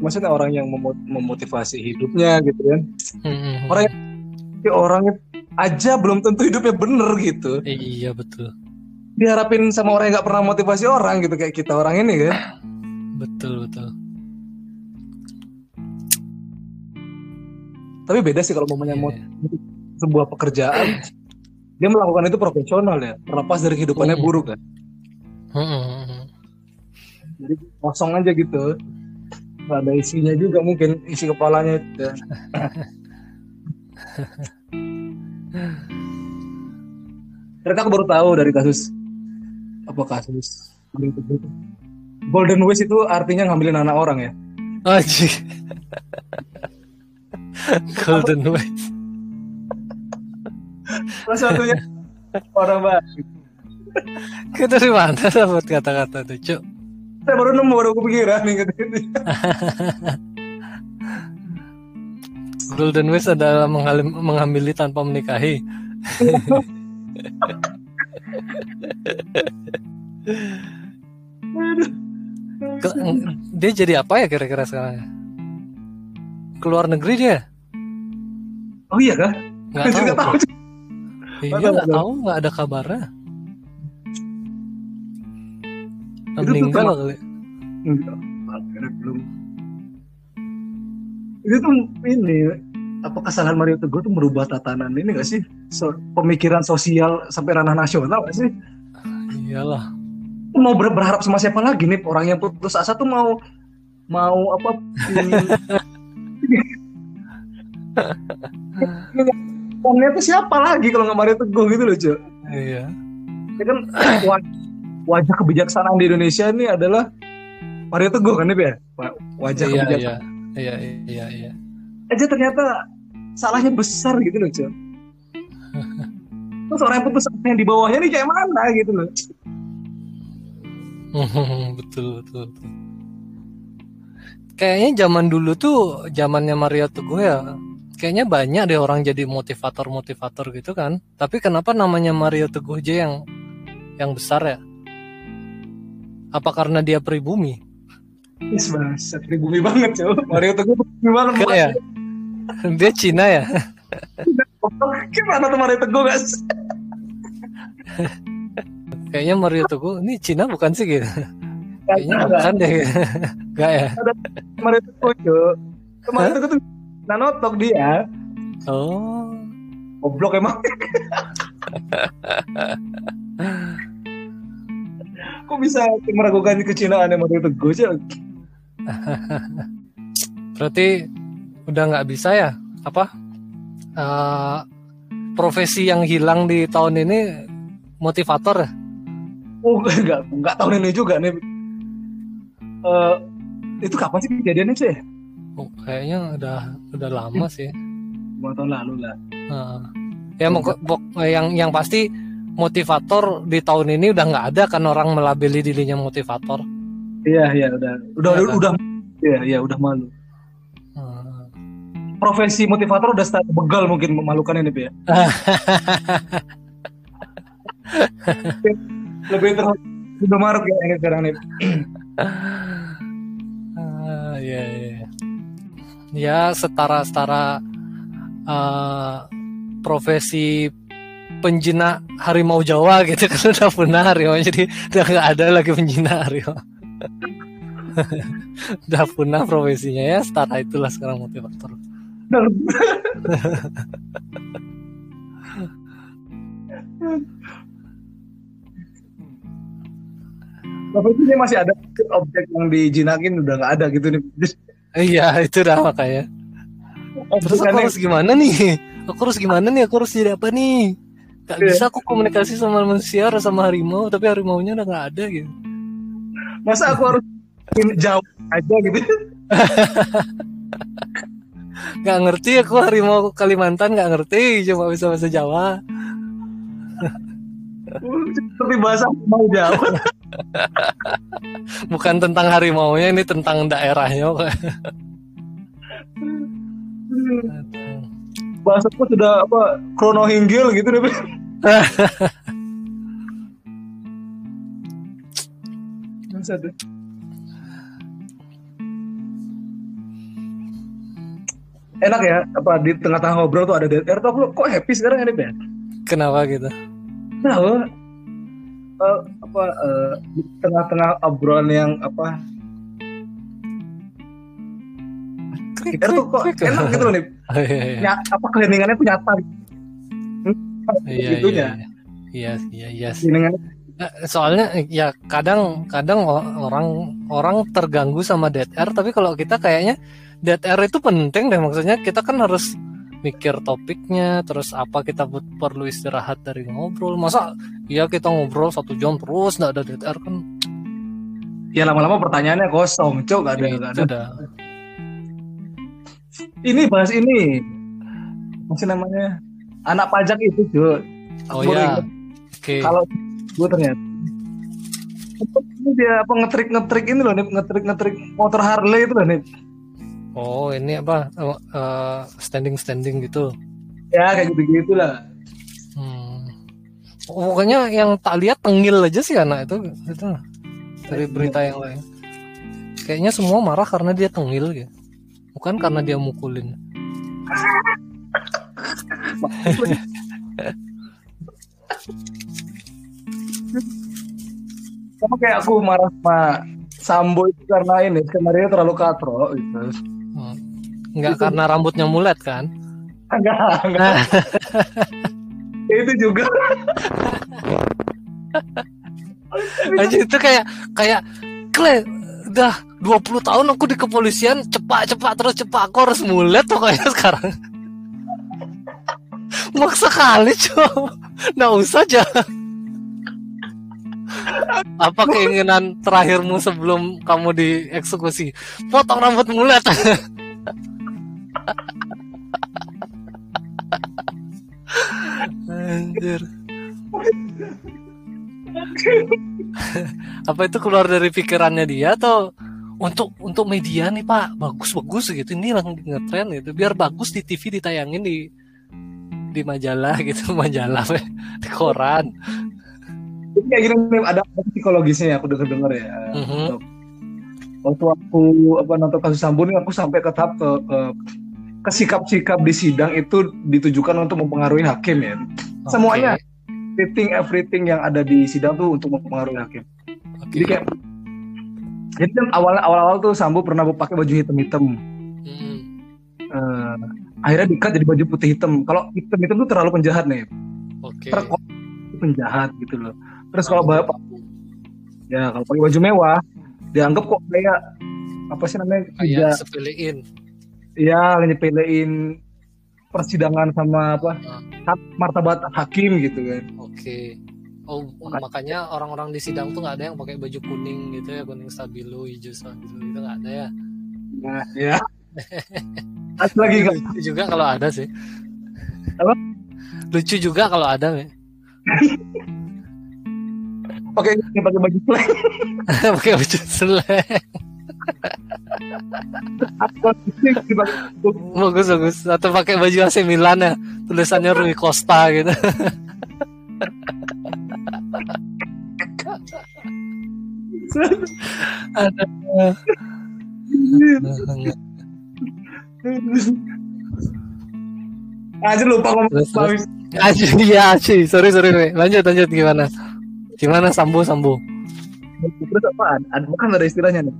Maksudnya orang yang memotivasi hidupnya gitu kan. Hmm, hmm, hmm. orang yang orangnya aja belum tentu hidupnya bener gitu. Iya betul. Diharapin sama orang yang nggak pernah motivasi orang gitu kayak kita orang ini kan. Betul betul. Tapi beda sih kalau mau yeah. Iya. sebuah pekerjaan dia melakukan itu profesional ya, terlepas dari kehidupannya hmm. buruk kan. Jadi kosong aja gitu nggak ada isinya juga mungkin isi kepalanya itu ternyata aku baru tahu dari kasus apa kasus Golden Waste itu artinya ngambilin anak orang ya Aji. Golden West. Salah satunya orang banget. Kita dari mana dapat kata-kata itu, Cuk? Saya baru nemu, baru kepikiran nih. Golden West adalah menghamili tanpa menikahi. dia jadi apa ya kira-kira sekarang? Keluar negeri dia? Oh iya kah? Nggak tahu. tahu. Iya nggak tahu nggak ada kabarnya. Meninggal kali. Enggak, belum. Itu tuh ini apa kesalahan Mario Teguh tuh merubah tatanan ini gak sih? So, pemikiran sosial sampai ranah nasional gak sih? Iyalah. Mau ber berharap sama siapa lagi nih orang yang putus asa tuh mau mau apa? Pokoknya itu siapa lagi kalau nggak Mario Teguh gitu loh cuy iya. Ya kan wajah kebijaksanaan di Indonesia ini adalah Mario Teguh kan nih ya? Wajah iya, kebijaksanaan. iya iya iya iya. Aja ternyata salahnya besar gitu loh cuy terus orang yang putus yang di bawahnya nih kayak mana gitu loh. Betul betul betul. Kayaknya zaman dulu tuh zamannya Mario Teguh ya kayaknya banyak deh orang jadi motivator motivator gitu kan. Tapi kenapa namanya Mario Teguh aja yang yang besar ya? Apa karena dia pribumi Yes, mas, pribumi banget cuy Mario Teguh pribumi banget Gak ya? Dia Cina ya? Gimana tuh Mario Teguh guys kayaknya Mario Teguh ini Cina bukan sih gitu? Kayaknya bukan deh gak ya? Ada Mario Teguh cuy Mario Teguh tuh nanotok dia. Oh. Goblok emang kok bisa meragukan kecinaan Mario Teguh sih berarti udah nggak bisa ya apa uh, profesi yang hilang di tahun ini motivator ya? Oh enggak enggak tahun ini juga nih. Uh, itu kapan sih kejadiannya sih? Oh, kayaknya udah udah lama sih. Dua tahun lalu lah. Uh, ya mau yang yang pasti motivator di tahun ini udah nggak ada kan orang melabeli dirinya motivator. Iya iya udah udah ya, udah iya iya udah malu profesi motivator udah start begal mungkin memalukan ini ya. Lebih terus udah maruk ya ini sekarang nih. uh, ya, ya. ya setara setara uh, profesi penjinak harimau Jawa gitu kan udah punah harimau jadi udah nggak ada lagi penjinak harimau udah punah profesinya ya setara itulah sekarang motivator Tapi ini masih ada objek yang dijinakin udah nggak ada gitu nih. Iya itu dah makanya. Terus aku harus gimana nih? Aku harus gimana nih? Aku harus jadi apa nih? Gak yeah. bisa aku komunikasi sama manusia sama harimau, tapi harimau nya udah nggak ada gitu. Masa aku harus jauh aja gitu? nggak ngerti aku harimau Kalimantan nggak ngerti cuma bisa bahasa Jawa tapi bahasa mau Jawa bukan tentang harimau-nya ini tentang daerahnya bahasa aku sudah apa krono hinggil gitu deh deh. enak ya apa di tengah-tengah ngobrol tuh ada dead air. Tuh kok happy sekarang ini ya kenapa gitu? Nah uh, apa uh, di tengah-tengah obrolan yang apa kita tuh kok enak gitu loh nih oh, iya, iya. Ya, apa keheningannya tuh nyata hmm, iya, gitunya iya. Iya iya, iya. Soalnya ya kadang kadang orang orang terganggu sama dead air tapi kalau kita kayaknya dead air itu penting deh. Maksudnya kita kan harus mikir topiknya terus apa kita perlu istirahat dari ngobrol. Masa ya kita ngobrol satu jam terus nggak ada dead air kan? Ya lama-lama pertanyaannya kosong cok. Gak ada gak ada ini bahas ini masih namanya anak pajak itu Jo. Oh iya. Oke. Okay. Kalau gue ternyata ini dia apa ngetrik ngetrik ini loh nih ngetrik ngetrik motor Harley itu loh nih. Oh ini apa uh, standing standing gitu? Ya kayak gitu gitulah. Hmm. pokoknya yang tak lihat tengil aja sih anak itu itu dari berita yang lain. Kayaknya semua marah karena dia tengil gitu. Bukan karena dia mukulin. sama kayak aku marah sama Sambo itu karena ini skenario terlalu katro gitu. Hmm. Enggak itu. karena rambutnya mulet kan? Enggak, enggak. itu juga. Aja itu kayak kayak kle udah 20 tahun aku di kepolisian cepat-cepat terus cepat aku harus mulet pokoknya sekarang. Maksa kali cow. Nah usah aja apa keinginan terakhirmu sebelum kamu dieksekusi? Potong rambut mulet. Anjir. apa itu keluar dari pikirannya dia atau untuk untuk media nih pak. Bagus bagus gitu. Ini lagi ngetren gitu. Biar bagus di TV ditayangin di di majalah gitu. Majalah di koran. Jadi kayak gini ada psikologisnya? Ya aku dengar dengar ya mm-hmm. waktu aku apa nonton kasus Sambo ini aku sampai ke tahap ke, ke ke sikap-sikap di sidang itu ditujukan untuk mempengaruhi hakim ya okay. semuanya. Everything everything yang ada di sidang tuh untuk mempengaruhi hakim. Okay. jadi kayak jadi kan awal awal awal tuh Sambo pernah pakai baju hitam hitam mm. uh, akhirnya dikat jadi baju putih hitam kalau hitam hitam tuh terlalu penjahat nih okay. penjahat gitu loh terus kalau bapak ya kalau pakai baju mewah dianggap kok kayak apa sih namanya kayak sepelein iya nyepelein persidangan sama apa uh. martabat hakim gitu kan oke okay. Oh, Maka, makanya orang-orang di sidang tuh nggak ada yang pakai baju kuning gitu ya, kuning stabilo, hijau stabilo itu nggak ada ya. Nah, ya. Lagi kan? Lucu juga kalau ada sih. Apa? Lucu juga kalau ada, nih. pakai pakai baju slang pakai baju slang bagus bagus atau pakai baju AC Milan ya tulisannya Rui Costa gitu ada aja lupa ngomong aja iya aja sorry sorry lanjut lanjut gimana Gimana sambo sambo? Terus apaan? Ada bukan ada istilahnya nih.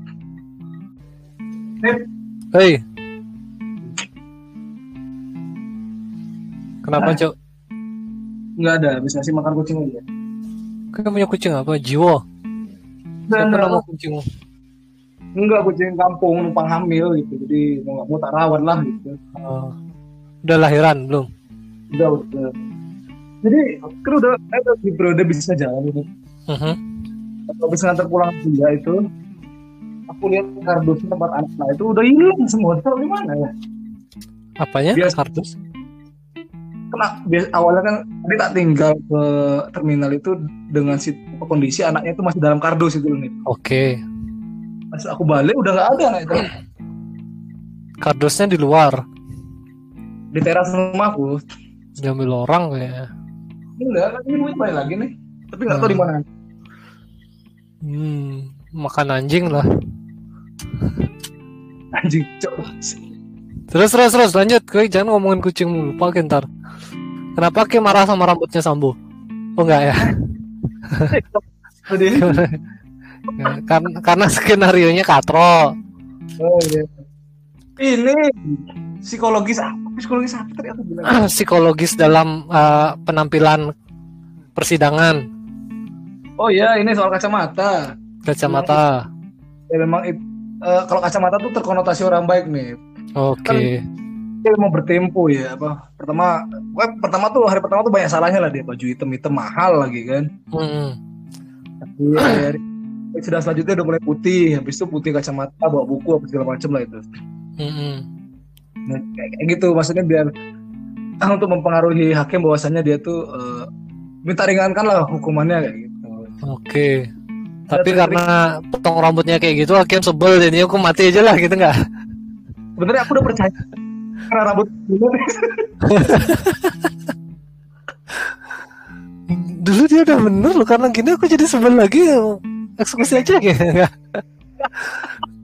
Hei. Kenapa, Cok? Enggak ada, bisa sih makan kucing aja. Kamu punya kucing apa? Jiwo. Siapa nama kucingmu? Enggak, kucing kampung numpang hamil gitu. Jadi mau nggak mau lah gitu. Oh. Udah lahiran belum? Udah, udah jadi kan udah ada di periode bisa jalan ini uh -huh. bisa ngantar pulang juga itu aku lihat kardus tempat anak nah itu udah hilang semua tahu di mana ya apanya biasa kardus kena biasa, awalnya kan tadi tak tinggal ke terminal itu dengan si kondisi anaknya itu masih dalam kardus itu nih oke okay. pas aku balik udah nggak ada anak itu kardusnya di luar di teras rumahku diambil orang kayak Enggak, kan ini duit balik lagi nih. Tapi nggak tahu di mana. Hmm, makan anjing lah. Anjing, cok. Terus terus terus lanjut, Kau jangan ngomongin kucing lupa ntar. Kenapa Ki marah sama rambutnya Sambo? Oh enggak ya? ya karena karena skenario nya katro. Oh iya. Ini psikologis apa? Psikologis apa tadi aku bilang? psikologis dalam uh, penampilan persidangan. Oh iya, ini soal kacamata. Kacamata. Ya memang it, uh, kalau kacamata tuh terkonotasi orang baik nih. Oke. Okay. Kan mau bertempo ya apa pertama web pertama tuh hari pertama tuh banyak salahnya lah dia baju hitam hitam mahal lagi kan. Hmm. tapi hari, sudah selanjutnya udah mulai putih habis itu putih kacamata bawa buku apa segala macam lah itu. Hmm nah, kayak gitu maksudnya biar untuk mempengaruhi hakim bahwasannya dia tuh uh, minta ringankan lah hukumannya kayak gitu. Oke. Tapi ya, karena potong rambutnya kayak gitu hakim sebel jadi aku mati aja lah gitu nggak sebenarnya aku udah percaya. Karena rambut dulu. Dia udah bener loh karena gini aku jadi sebel lagi. Eksekusi aja gitu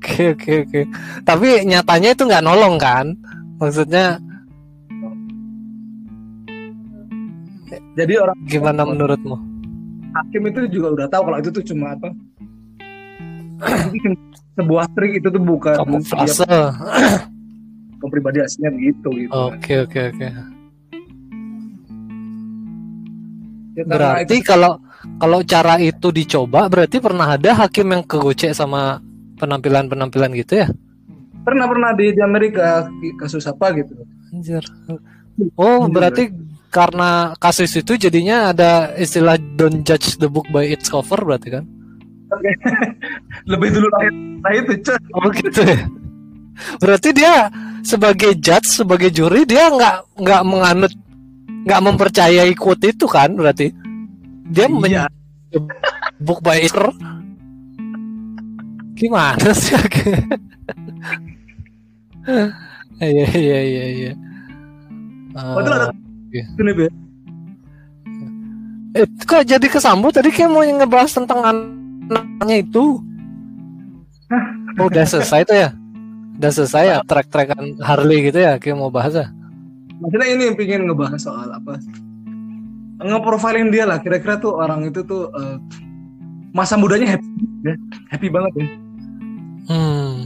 oke oke oke. Tapi nyatanya itu nggak nolong kan? Maksudnya jadi orang gimana menurutmu? Hakim itu juga udah tahu kalau itu tuh cuma apa sebuah trik itu tuh bukan kamuflase kepribadian aslinya begitu gitu oke oke oke ya, berarti kalau kalau cara itu dicoba berarti pernah ada hakim yang kegocek sama penampilan-penampilan gitu ya pernah pernah di, di Amerika kasus apa gitu Anjir. Oh, Anjir. berarti karena kasus itu jadinya ada istilah don't judge the book by its cover berarti kan? Lebih dulu lahir nah itu, Oh gitu ya. Berarti dia sebagai judge, sebagai juri dia nggak nggak menganut nggak mempercayai quote itu kan berarti dia iya. book by cover. Gimana sih? Iya iya iya iya. Oh, itu ada Iya. Eh, kok jadi kesambut tadi kayak mau ngebahas tentang anaknya itu. Oh, udah selesai tuh ya? Udah selesai ya trek-trekan Harley gitu ya? Kayak mau bahas ya? Maksudnya ini pengen ngebahas soal apa? Ngeprofilin dia lah. Kira-kira tuh orang itu tuh uh, masa mudanya happy, ya? happy banget ya. Hmm.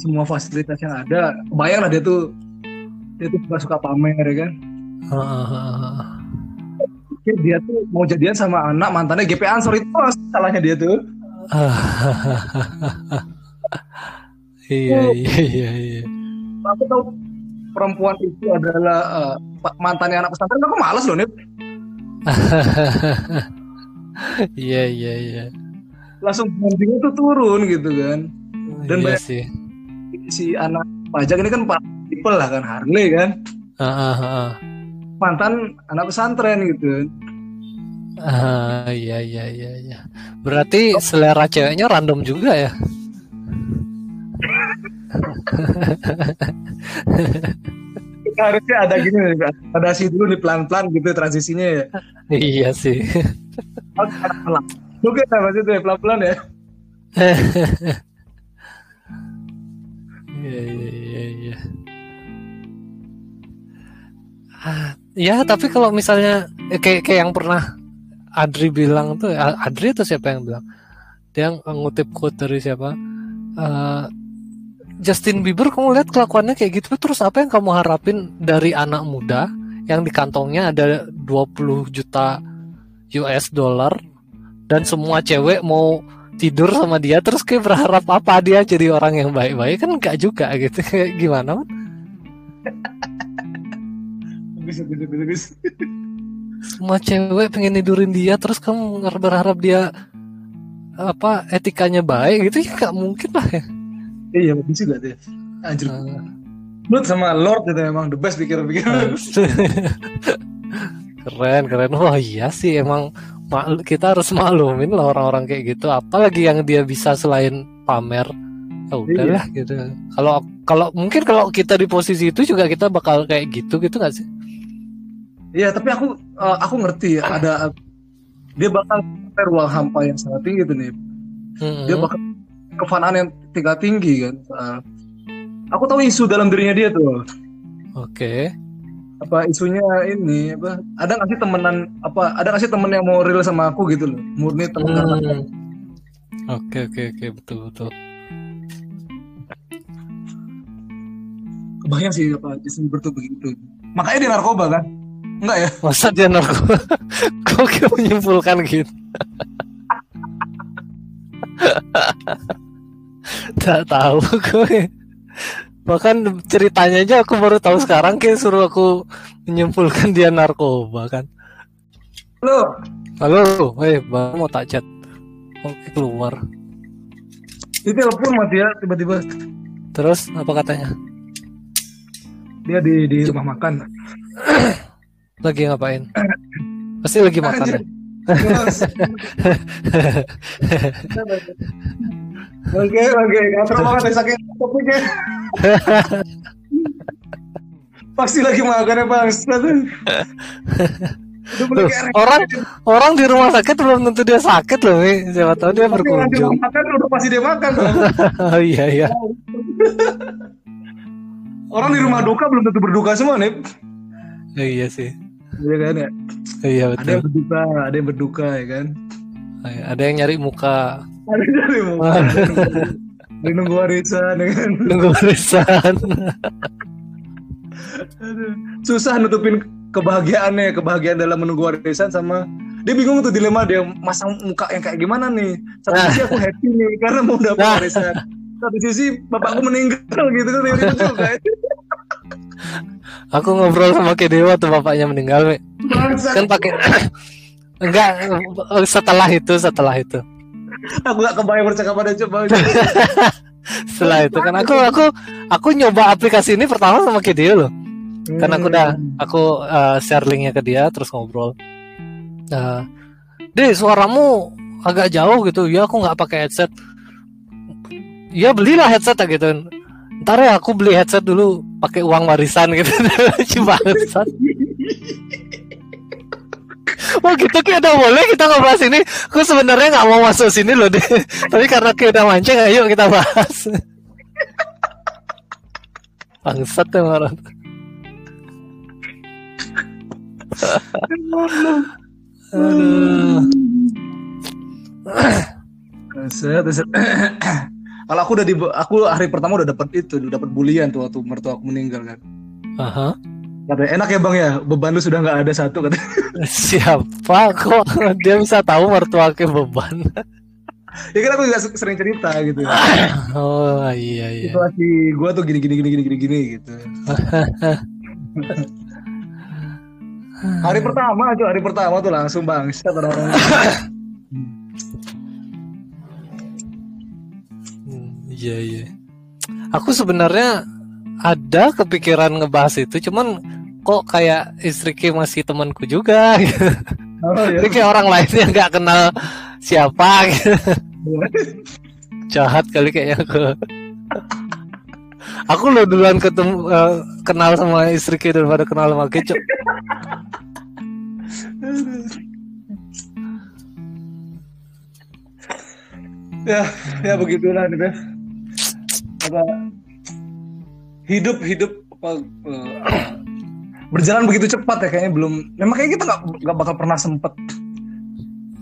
Semua fasilitas yang ada, bayang lah dia tuh dia tuh suka suka pamer ya kan dia tuh mau jadian sama anak mantannya GP Ansor itu salahnya dia tuh. Iya iya iya iya. Aku tahu perempuan itu adalah uh, mantannya anak pesantren. Aku malas loh nih iya iya iya. Langsung bandingnya tuh turun gitu kan. Dan iya sih. si anak pajak ini kan pak people lah kan Harley kan. Uh, uh, uh. Mantan anak pesantren gitu. Uh, iya iya iya iya. Berarti oh. selera ceweknya random juga ya? Harusnya ada gini ada sih dulu nih pelan-pelan gitu transisinya ya. Iya sih. Oke maksudnya pelan-pelan ya. Iya iya iya iya ya tapi kalau misalnya eh, kayak kayak yang pernah Adri bilang tuh Adri atau siapa yang bilang? Dia ngutip quote dari siapa? Uh, Justin Bieber kamu lihat kelakuannya kayak gitu terus apa yang kamu harapin dari anak muda yang di kantongnya ada 20 juta US dollar dan semua cewek mau tidur sama dia terus kayak berharap apa dia jadi orang yang baik-baik? Kan enggak juga gitu gimana man? Bagus bagus bagus semua cewek pengen tidurin dia terus kamu berharap dia apa etikanya baik gitu? Ya nggak mungkin lah ya. Iya bagus juga deh anjir. Uh, Lu sama Lord itu emang the best pikir-pikir. Keren keren. Wah iya sih emang kita harus maklumin lah orang-orang kayak gitu. Apalagi yang dia bisa selain pamer. Ya udahlah iya. gitu. Kalau kalau mungkin kalau kita di posisi itu juga kita bakal kayak gitu gitu gak sih Iya, tapi aku uh, aku ngerti ya, ada dia bakal ruang hampa yang sangat tinggi tuh nih. Mm-hmm. Dia bakal kefanaan yang tingkat tinggi kan. Uh, aku tahu isu dalam dirinya dia tuh. Oke. Okay. Apa isunya ini apa? Ada nggak sih temenan apa? Ada nggak sih temen yang mau real sama aku gitu loh? Murni temen hmm. Oke okay, oke okay, oke betul betul. Kebayang sih apa Justin Bieber tuh begitu. Makanya dia narkoba kan? Enggak ya? Masa dia narkoba? Kok menyimpulkan gitu? Tak tahu gue. Bahkan ceritanya aja aku baru tahu sekarang kayak suruh aku menyimpulkan dia narkoba kan. Halo. Halo, eh baru mau tak chat. Oke keluar. Itu telepon mati ya tiba-tiba. Terus apa katanya? Dia di di rumah makan. lagi ngapain? Pasti lagi makan ya. Oke oke, banget topiknya. Pasti lagi makan ya bang. Loh, orang orang di rumah sakit belum tentu dia sakit loh, Mi. siapa tahu dia berkunjung. Makan udah pasti dia makan. oh iya iya. orang di rumah duka belum tentu berduka semua nih. Oh, iya sih. Iya kan ya. Iya betul. Ada yang berduka, ada yang berduka ya kan. Oh, iya, ada yang nyari muka. Ada yang nyari muka. Ada nunggu warisan ya kan. Nunggu warisan. Susah nutupin kebahagiaannya kebahagiaan dalam menunggu warisan sama dia bingung tuh dilema dia masang muka yang kayak gimana nih satu sisi aku happy nih karena mau dapat nah. warisan satu sisi bapakku meninggal gitu kan yang lucu kan aku ngobrol sama ke dewa tuh bapaknya meninggal me. kan pakai enggak setelah itu setelah itu. Aku gak kebayang percakapan coba. Setelah itu kan aku aku aku nyoba aplikasi ini pertama sama Kedio loh. Hmm. karena aku udah aku uh, share linknya ke dia terus ngobrol. Uh, deh suaramu agak jauh gitu. Ya aku nggak pakai headset. Ya belilah headset gitu ntar ya aku beli headset dulu pakai uang warisan gitu coba headset Oh gitu kayak udah boleh kita ngobrol sini. Aku sebenarnya nggak mau masuk sini loh deh. Tapi karena kita udah mancing, ayo kita bahas. Bangsat ya marah. Kalau aku udah di aku hari pertama udah dapat itu, udah dapat bulian tuh waktu mertua aku meninggal kan. Aha. Katanya enak ya bang ya, beban lu sudah nggak ada satu kata. Siapa kok dia bisa tahu mertua ke beban? ya kan aku juga sering cerita gitu. oh iya iya. Situasi gue tuh gini gini gini gini gini gini gitu. hari pertama aja hari pertama tuh langsung bang iya iya aku sebenarnya ada kepikiran ngebahas itu cuman kok kayak istri Ki masih temanku juga gitu. Oh, iya. kayak orang lain yang nggak kenal siapa gitu. Jahat kali kayaknya aku. aku lo duluan ketemu uh, kenal sama istri Ki daripada kenal sama Ki, ya ya begitulah nih Beb apa? Hidup hidup apa uh, berjalan begitu cepat ya kayaknya belum. Memang kayak kita nggak nggak bakal pernah sempet.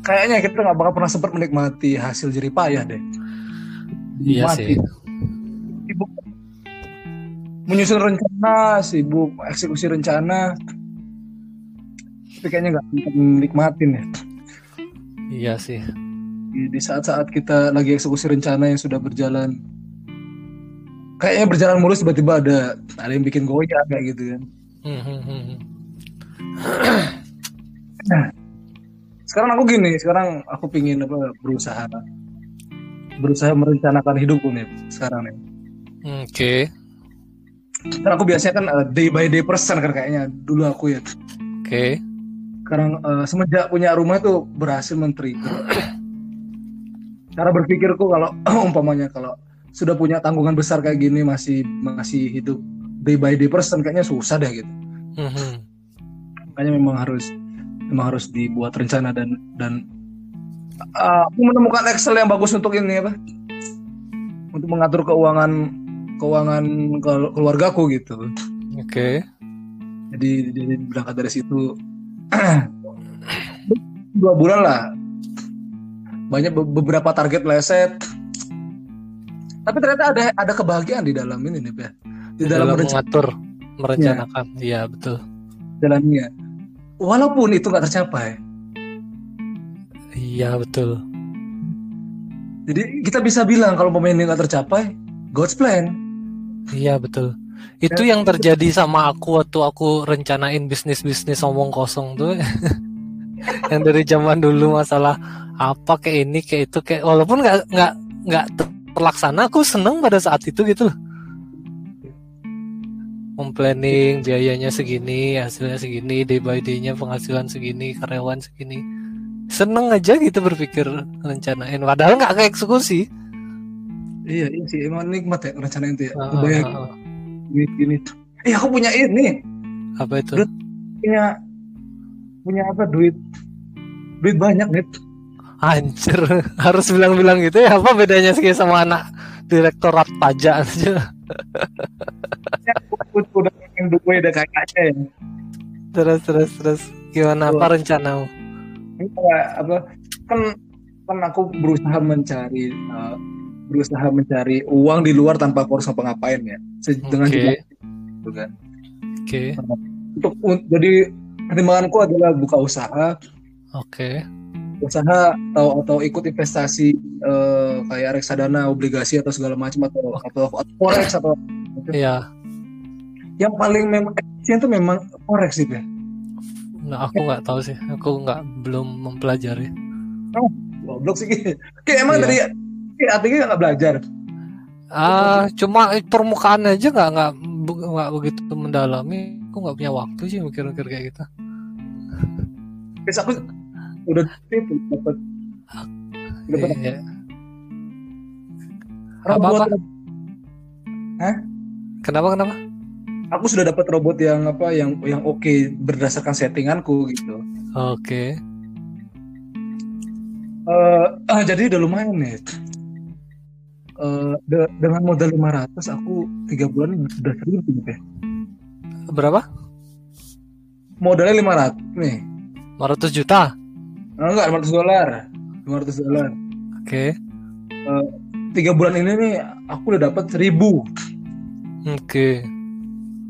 Kayaknya kita nggak bakal pernah sempet menikmati hasil jerih payah deh. Iya sih. Sibuk. Menyusun rencana sibuk eksekusi rencana. Tapi kayaknya nggak nikmatin ya. Iya sih. Di saat-saat kita lagi eksekusi rencana yang sudah berjalan kayaknya berjalan mulus tiba-tiba ada ada yang bikin goyah kayak gitu kan nah, sekarang aku gini sekarang aku pingin apa berusaha berusaha merencanakan hidupku nih sekarang nih oke okay. Karena aku biasanya kan uh, day by day person kan kayaknya dulu aku ya. Oke. Okay sekarang uh, semenjak punya rumah itu berhasil menteri cara berpikirku kalau umpamanya kalau sudah punya tanggungan besar kayak gini masih masih hidup day by day person kayaknya susah deh gitu. Mm-hmm. makanya memang harus memang harus dibuat rencana dan dan uh, aku menemukan Excel yang bagus untuk ini apa? Untuk mengatur keuangan keuangan keluargaku gitu. Oke. Okay. jadi jadi berangkat dari situ. Dua bulan lah. Banyak beberapa target leset tapi ternyata ada ada kebahagiaan di dalam ini nih ya. Di dalam, dalam mengatur merencanakan. Iya. Ya, betul. Jalannya walaupun itu nggak tercapai. Iya betul. Jadi kita bisa bilang kalau pemain ini nggak tercapai God's plan. Iya betul. Itu yang terjadi sama aku waktu aku rencanain bisnis bisnis omong kosong tuh. Yang dari zaman dulu masalah apa kayak ini kayak itu kayak walaupun nggak nggak nggak terlaksana aku seneng pada saat itu gitu loh. Memplanning biayanya segini hasilnya segini day by day-nya penghasilan segini karyawan segini. Seneng aja gitu berpikir rencanain padahal nggak eksekusi iya iya sih emang nikmat ya rencana itu ya. Uh, bayang uh. gini gini eh aku punya ini. Apa itu? Punya punya apa duit? Duit banyak nih Anjir, harus bilang-bilang gitu ya apa bedanya sih sama anak direktorat pajak aja? ya, udah yang dua udah kayaknya ya. Terus terus terus gimana apa rencanamu? apa kan kan aku berusaha mencari uh, berusaha mencari uang di luar tanpa aku harus ngapain ya dengan okay. gitu kan. Oke. Okay. Untuk jadi pertimbanganku adalah buka usaha. Oke. Okay usaha atau atau ikut investasi uh, kayak reksadana, obligasi atau segala macam atau atau, atau forex atau Iya. Yang paling memang efisien itu memang forex sih, ya. Nah, aku nggak tahu sih. Aku nggak belum mempelajari. Oh, goblok sih. Kayak emang iya. dari kayak artinya nggak belajar. Ah, cuma permukaan aja nggak nggak nggak begitu mendalami. Aku nggak punya waktu sih mikir-mikir kayak gitu. Terus aku udah itu dapat dapat iya. robot apa, Hah? kenapa kenapa? Aku sudah dapat robot yang apa yang yang oke okay, berdasarkan settinganku gitu. Oke. Okay. uh, uh, jadi udah lumayan nih. Uh, de dengan modal 500 aku tiga bulan sudah seribu ya berapa? Modalnya 500 nih. 500 juta enggak, 500 dolar. 500 dolar. Oke. Okay. Uh, tiga bulan ini nih aku udah dapat seribu. Oke. Okay.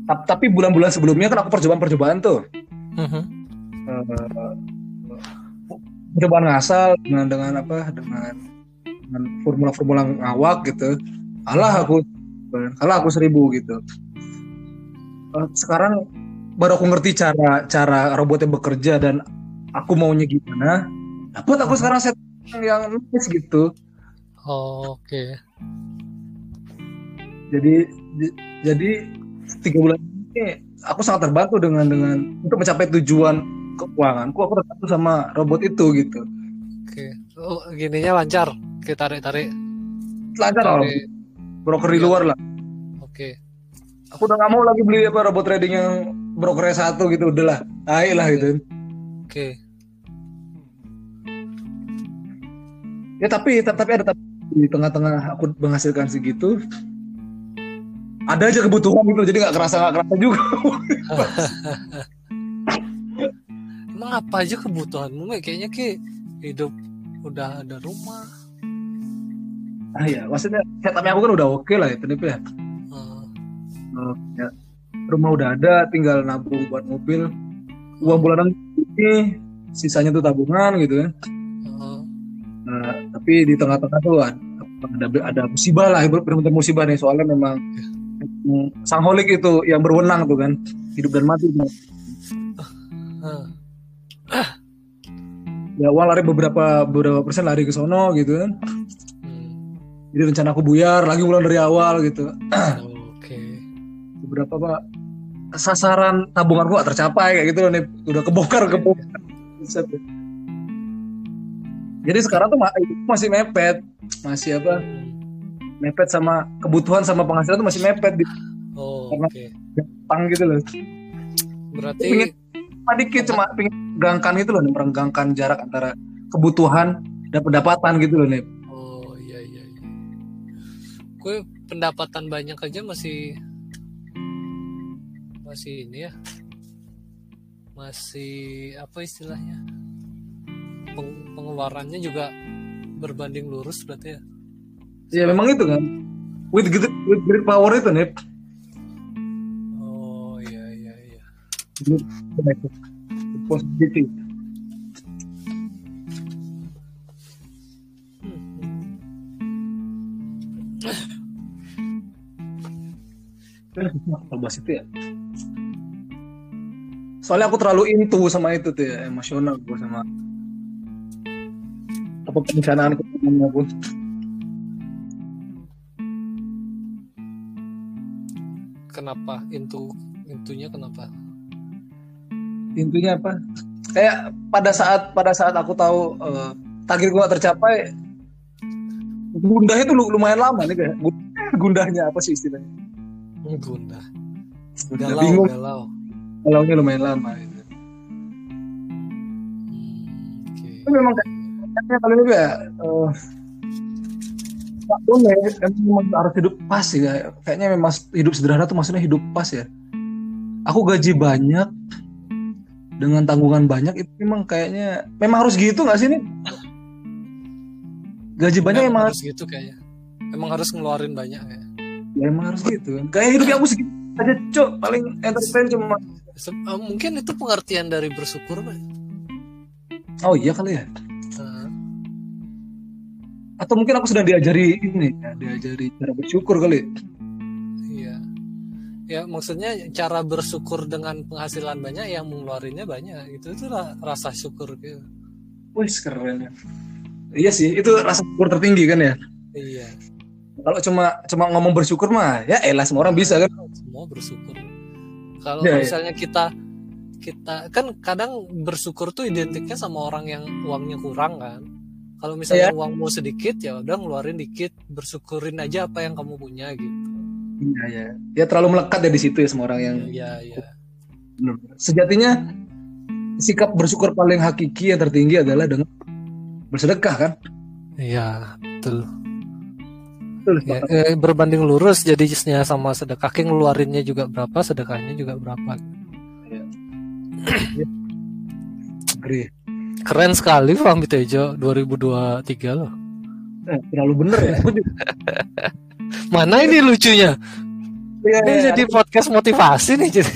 Tapi bulan-bulan sebelumnya kan aku percobaan-percobaan tuh. Uh-huh. Uh, percobaan ngasal dengan dengan apa dengan dengan formula-formula ngawak gitu. Alah aku alah aku seribu gitu. Uh, sekarang baru aku ngerti cara cara robotnya bekerja dan aku maunya gimana? Dapat aku sekarang set yang nice gitu. Oh, oke. Okay. jadi jadi tiga bulan ini aku sangat terbantu dengan dengan untuk mencapai tujuan keuanganku. Aku terbantu sama robot itu gitu. Oke. Okay. oh gininya lancar. Kita tarik tarik lancar lah broker di luar lah. Oke. Okay. aku udah gak mau lagi beli apa robot trading yang brokernya satu gitu. Udahlah ayo lah gitu. Oke. okay. Ya tapi tapi ada tapi di tengah-tengah aku menghasilkan segitu ada aja kebutuhan gitu jadi nggak kerasa nggak kerasa juga. Emang apa aja kebutuhanmu kayaknya ki hidup udah ada rumah. Ah ya maksudnya setupnya aku kan udah oke okay lah ya tapi ya. Uh, ya. Rumah udah ada tinggal nabung buat mobil. Uang bulanan ini sisanya tuh tabungan gitu kan Nah, tapi di tengah-tengah tuh ada ada musibah lah, benar musibah nih soalnya memang sang holik itu yang berwenang tuh kan hidup dan mati. Ya uang lari beberapa beberapa persen lari ke sono gitu kan. Jadi rencana aku buyar lagi ulang dari awal gitu. Oke. Beberapa pak sasaran tabunganku gak tercapai kayak gitu loh nih udah kebongkar kebongkar. Jadi sekarang tuh masih mepet, masih apa? Mepet sama kebutuhan sama penghasilan tuh masih mepet di oh, karena okay. gampang gitu loh. Berarti pengen dikit cuma pengen gangkan gitu loh, merenggangkan jarak antara kebutuhan dan pendapatan gitu loh, nih. Oh iya iya iya. Gue pendapatan banyak aja masih masih ini ya. Masih apa istilahnya? Peng pengeluarannya juga berbanding lurus berarti ya? Ya memang itu kan. With great, with great power itu nih oh iya iya iya. Positivity bahas itu ya. Soalnya aku terlalu into sama itu tuh ya emosional gue sama apa perencanaan keuangannya pun kenapa? Intu intunya kenapa? Intinya apa? Kayak pada saat pada saat aku tahu uh, target gue tercapai gundah itu lumayan lama nih kayak gundahnya apa sih istilahnya? Gundah. Galau bingung. galau. Galaunya lumayan lama gitu. hmm, okay. itu memang kayaknya kali ini ya uh, ya, memang harus hidup pas ya. Kayaknya memang hidup sederhana tuh maksudnya hidup pas ya. Aku gaji banyak, dengan tanggungan banyak itu memang kayaknya memang harus gitu nggak sih nih gaji banyak emang, harus gitu kayaknya emang harus ngeluarin banyak ya ya emang harus gitu kayak hidup aku segitu aja cok paling entertain cuma uh, mungkin itu pengertian dari bersyukur Pak. oh iya kali ya. Atau mungkin aku sudah diajari ini ya, diajari cara bersyukur kali ya maksudnya cara bersyukur dengan penghasilan banyak yang mengeluarinya banyak itu itu rasa syukur gitu. Wih keren ya. Iya sih itu rasa syukur tertinggi kan ya. Iya. Kalau cuma cuma ngomong bersyukur mah ya elah semua orang bisa kan. Semua bersyukur. Kalau ya, misalnya ya. kita kita kan kadang bersyukur tuh identiknya sama orang yang uangnya kurang kan. Kalau misalnya ya. uangmu sedikit ya udah ngeluarin dikit, bersyukurin aja apa yang kamu punya gitu. Iya ya. Ya terlalu melekat ya di situ ya semua orang yang. Iya iya. Sejatinya sikap bersyukur paling hakiki yang tertinggi adalah dengan bersedekah kan? Iya betul. betul ya, eh, berbanding lurus jadinya sama sedekah ngeluarinnya juga berapa sedekahnya juga berapa. Iya. Keren sekali Fahmi Tejo 2023 loh. Eh, terlalu bener ya. Mana ini lucunya? Ya, ini ya. jadi podcast motivasi nih jadi.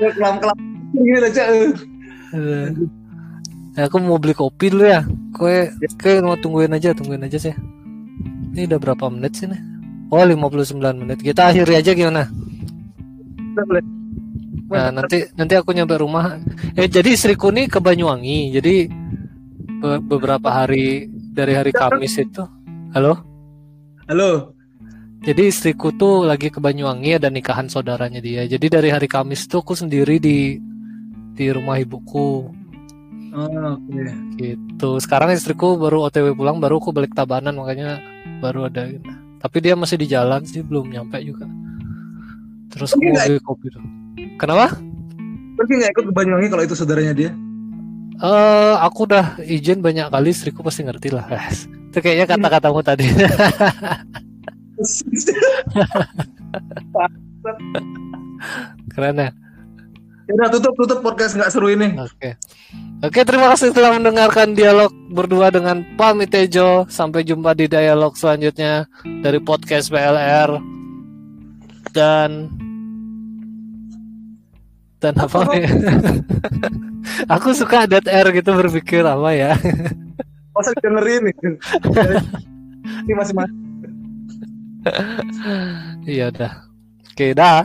ya kelam kelam gini aja. Ya, aku mau beli kopi dulu ya. Kue, kue mau tungguin aja, tungguin aja sih. Ini udah berapa menit sih nih? Oh 59 menit. Kita akhiri aja gimana? Nah nanti nanti aku nyampe rumah. Eh jadi istriku nih ke Banyuwangi. Jadi beberapa hari dari hari Kamis itu. Halo? Halo. Jadi istriku tuh lagi ke Banyuwangi ada nikahan saudaranya dia. Jadi dari hari Kamis tuh aku sendiri di di rumah ibuku. Oh, oke. Okay. Gitu. Sekarang istriku baru OTW pulang, baru aku balik Tabanan makanya baru ada. Tapi dia masih di jalan sih, belum nyampe juga. Terus aku beli kopi tuh. Kenapa? Pergi nggak ikut ke Banyuwangi kalau itu saudaranya dia? uh, aku udah izin banyak kali istriku pasti ngerti lah itu kayaknya kata-katamu tadi keren ya Udah tutup tutup podcast nggak seru ini. Oke. Okay. Oke, okay, terima kasih telah mendengarkan dialog berdua dengan Pami Tejo. Sampai jumpa di dialog selanjutnya dari podcast PLR. Dan dan apa ya? Aku suka dead air gitu berpikir apa ya. Masa dengerin nih. Ini masih masih. Iya dah. Oke dah.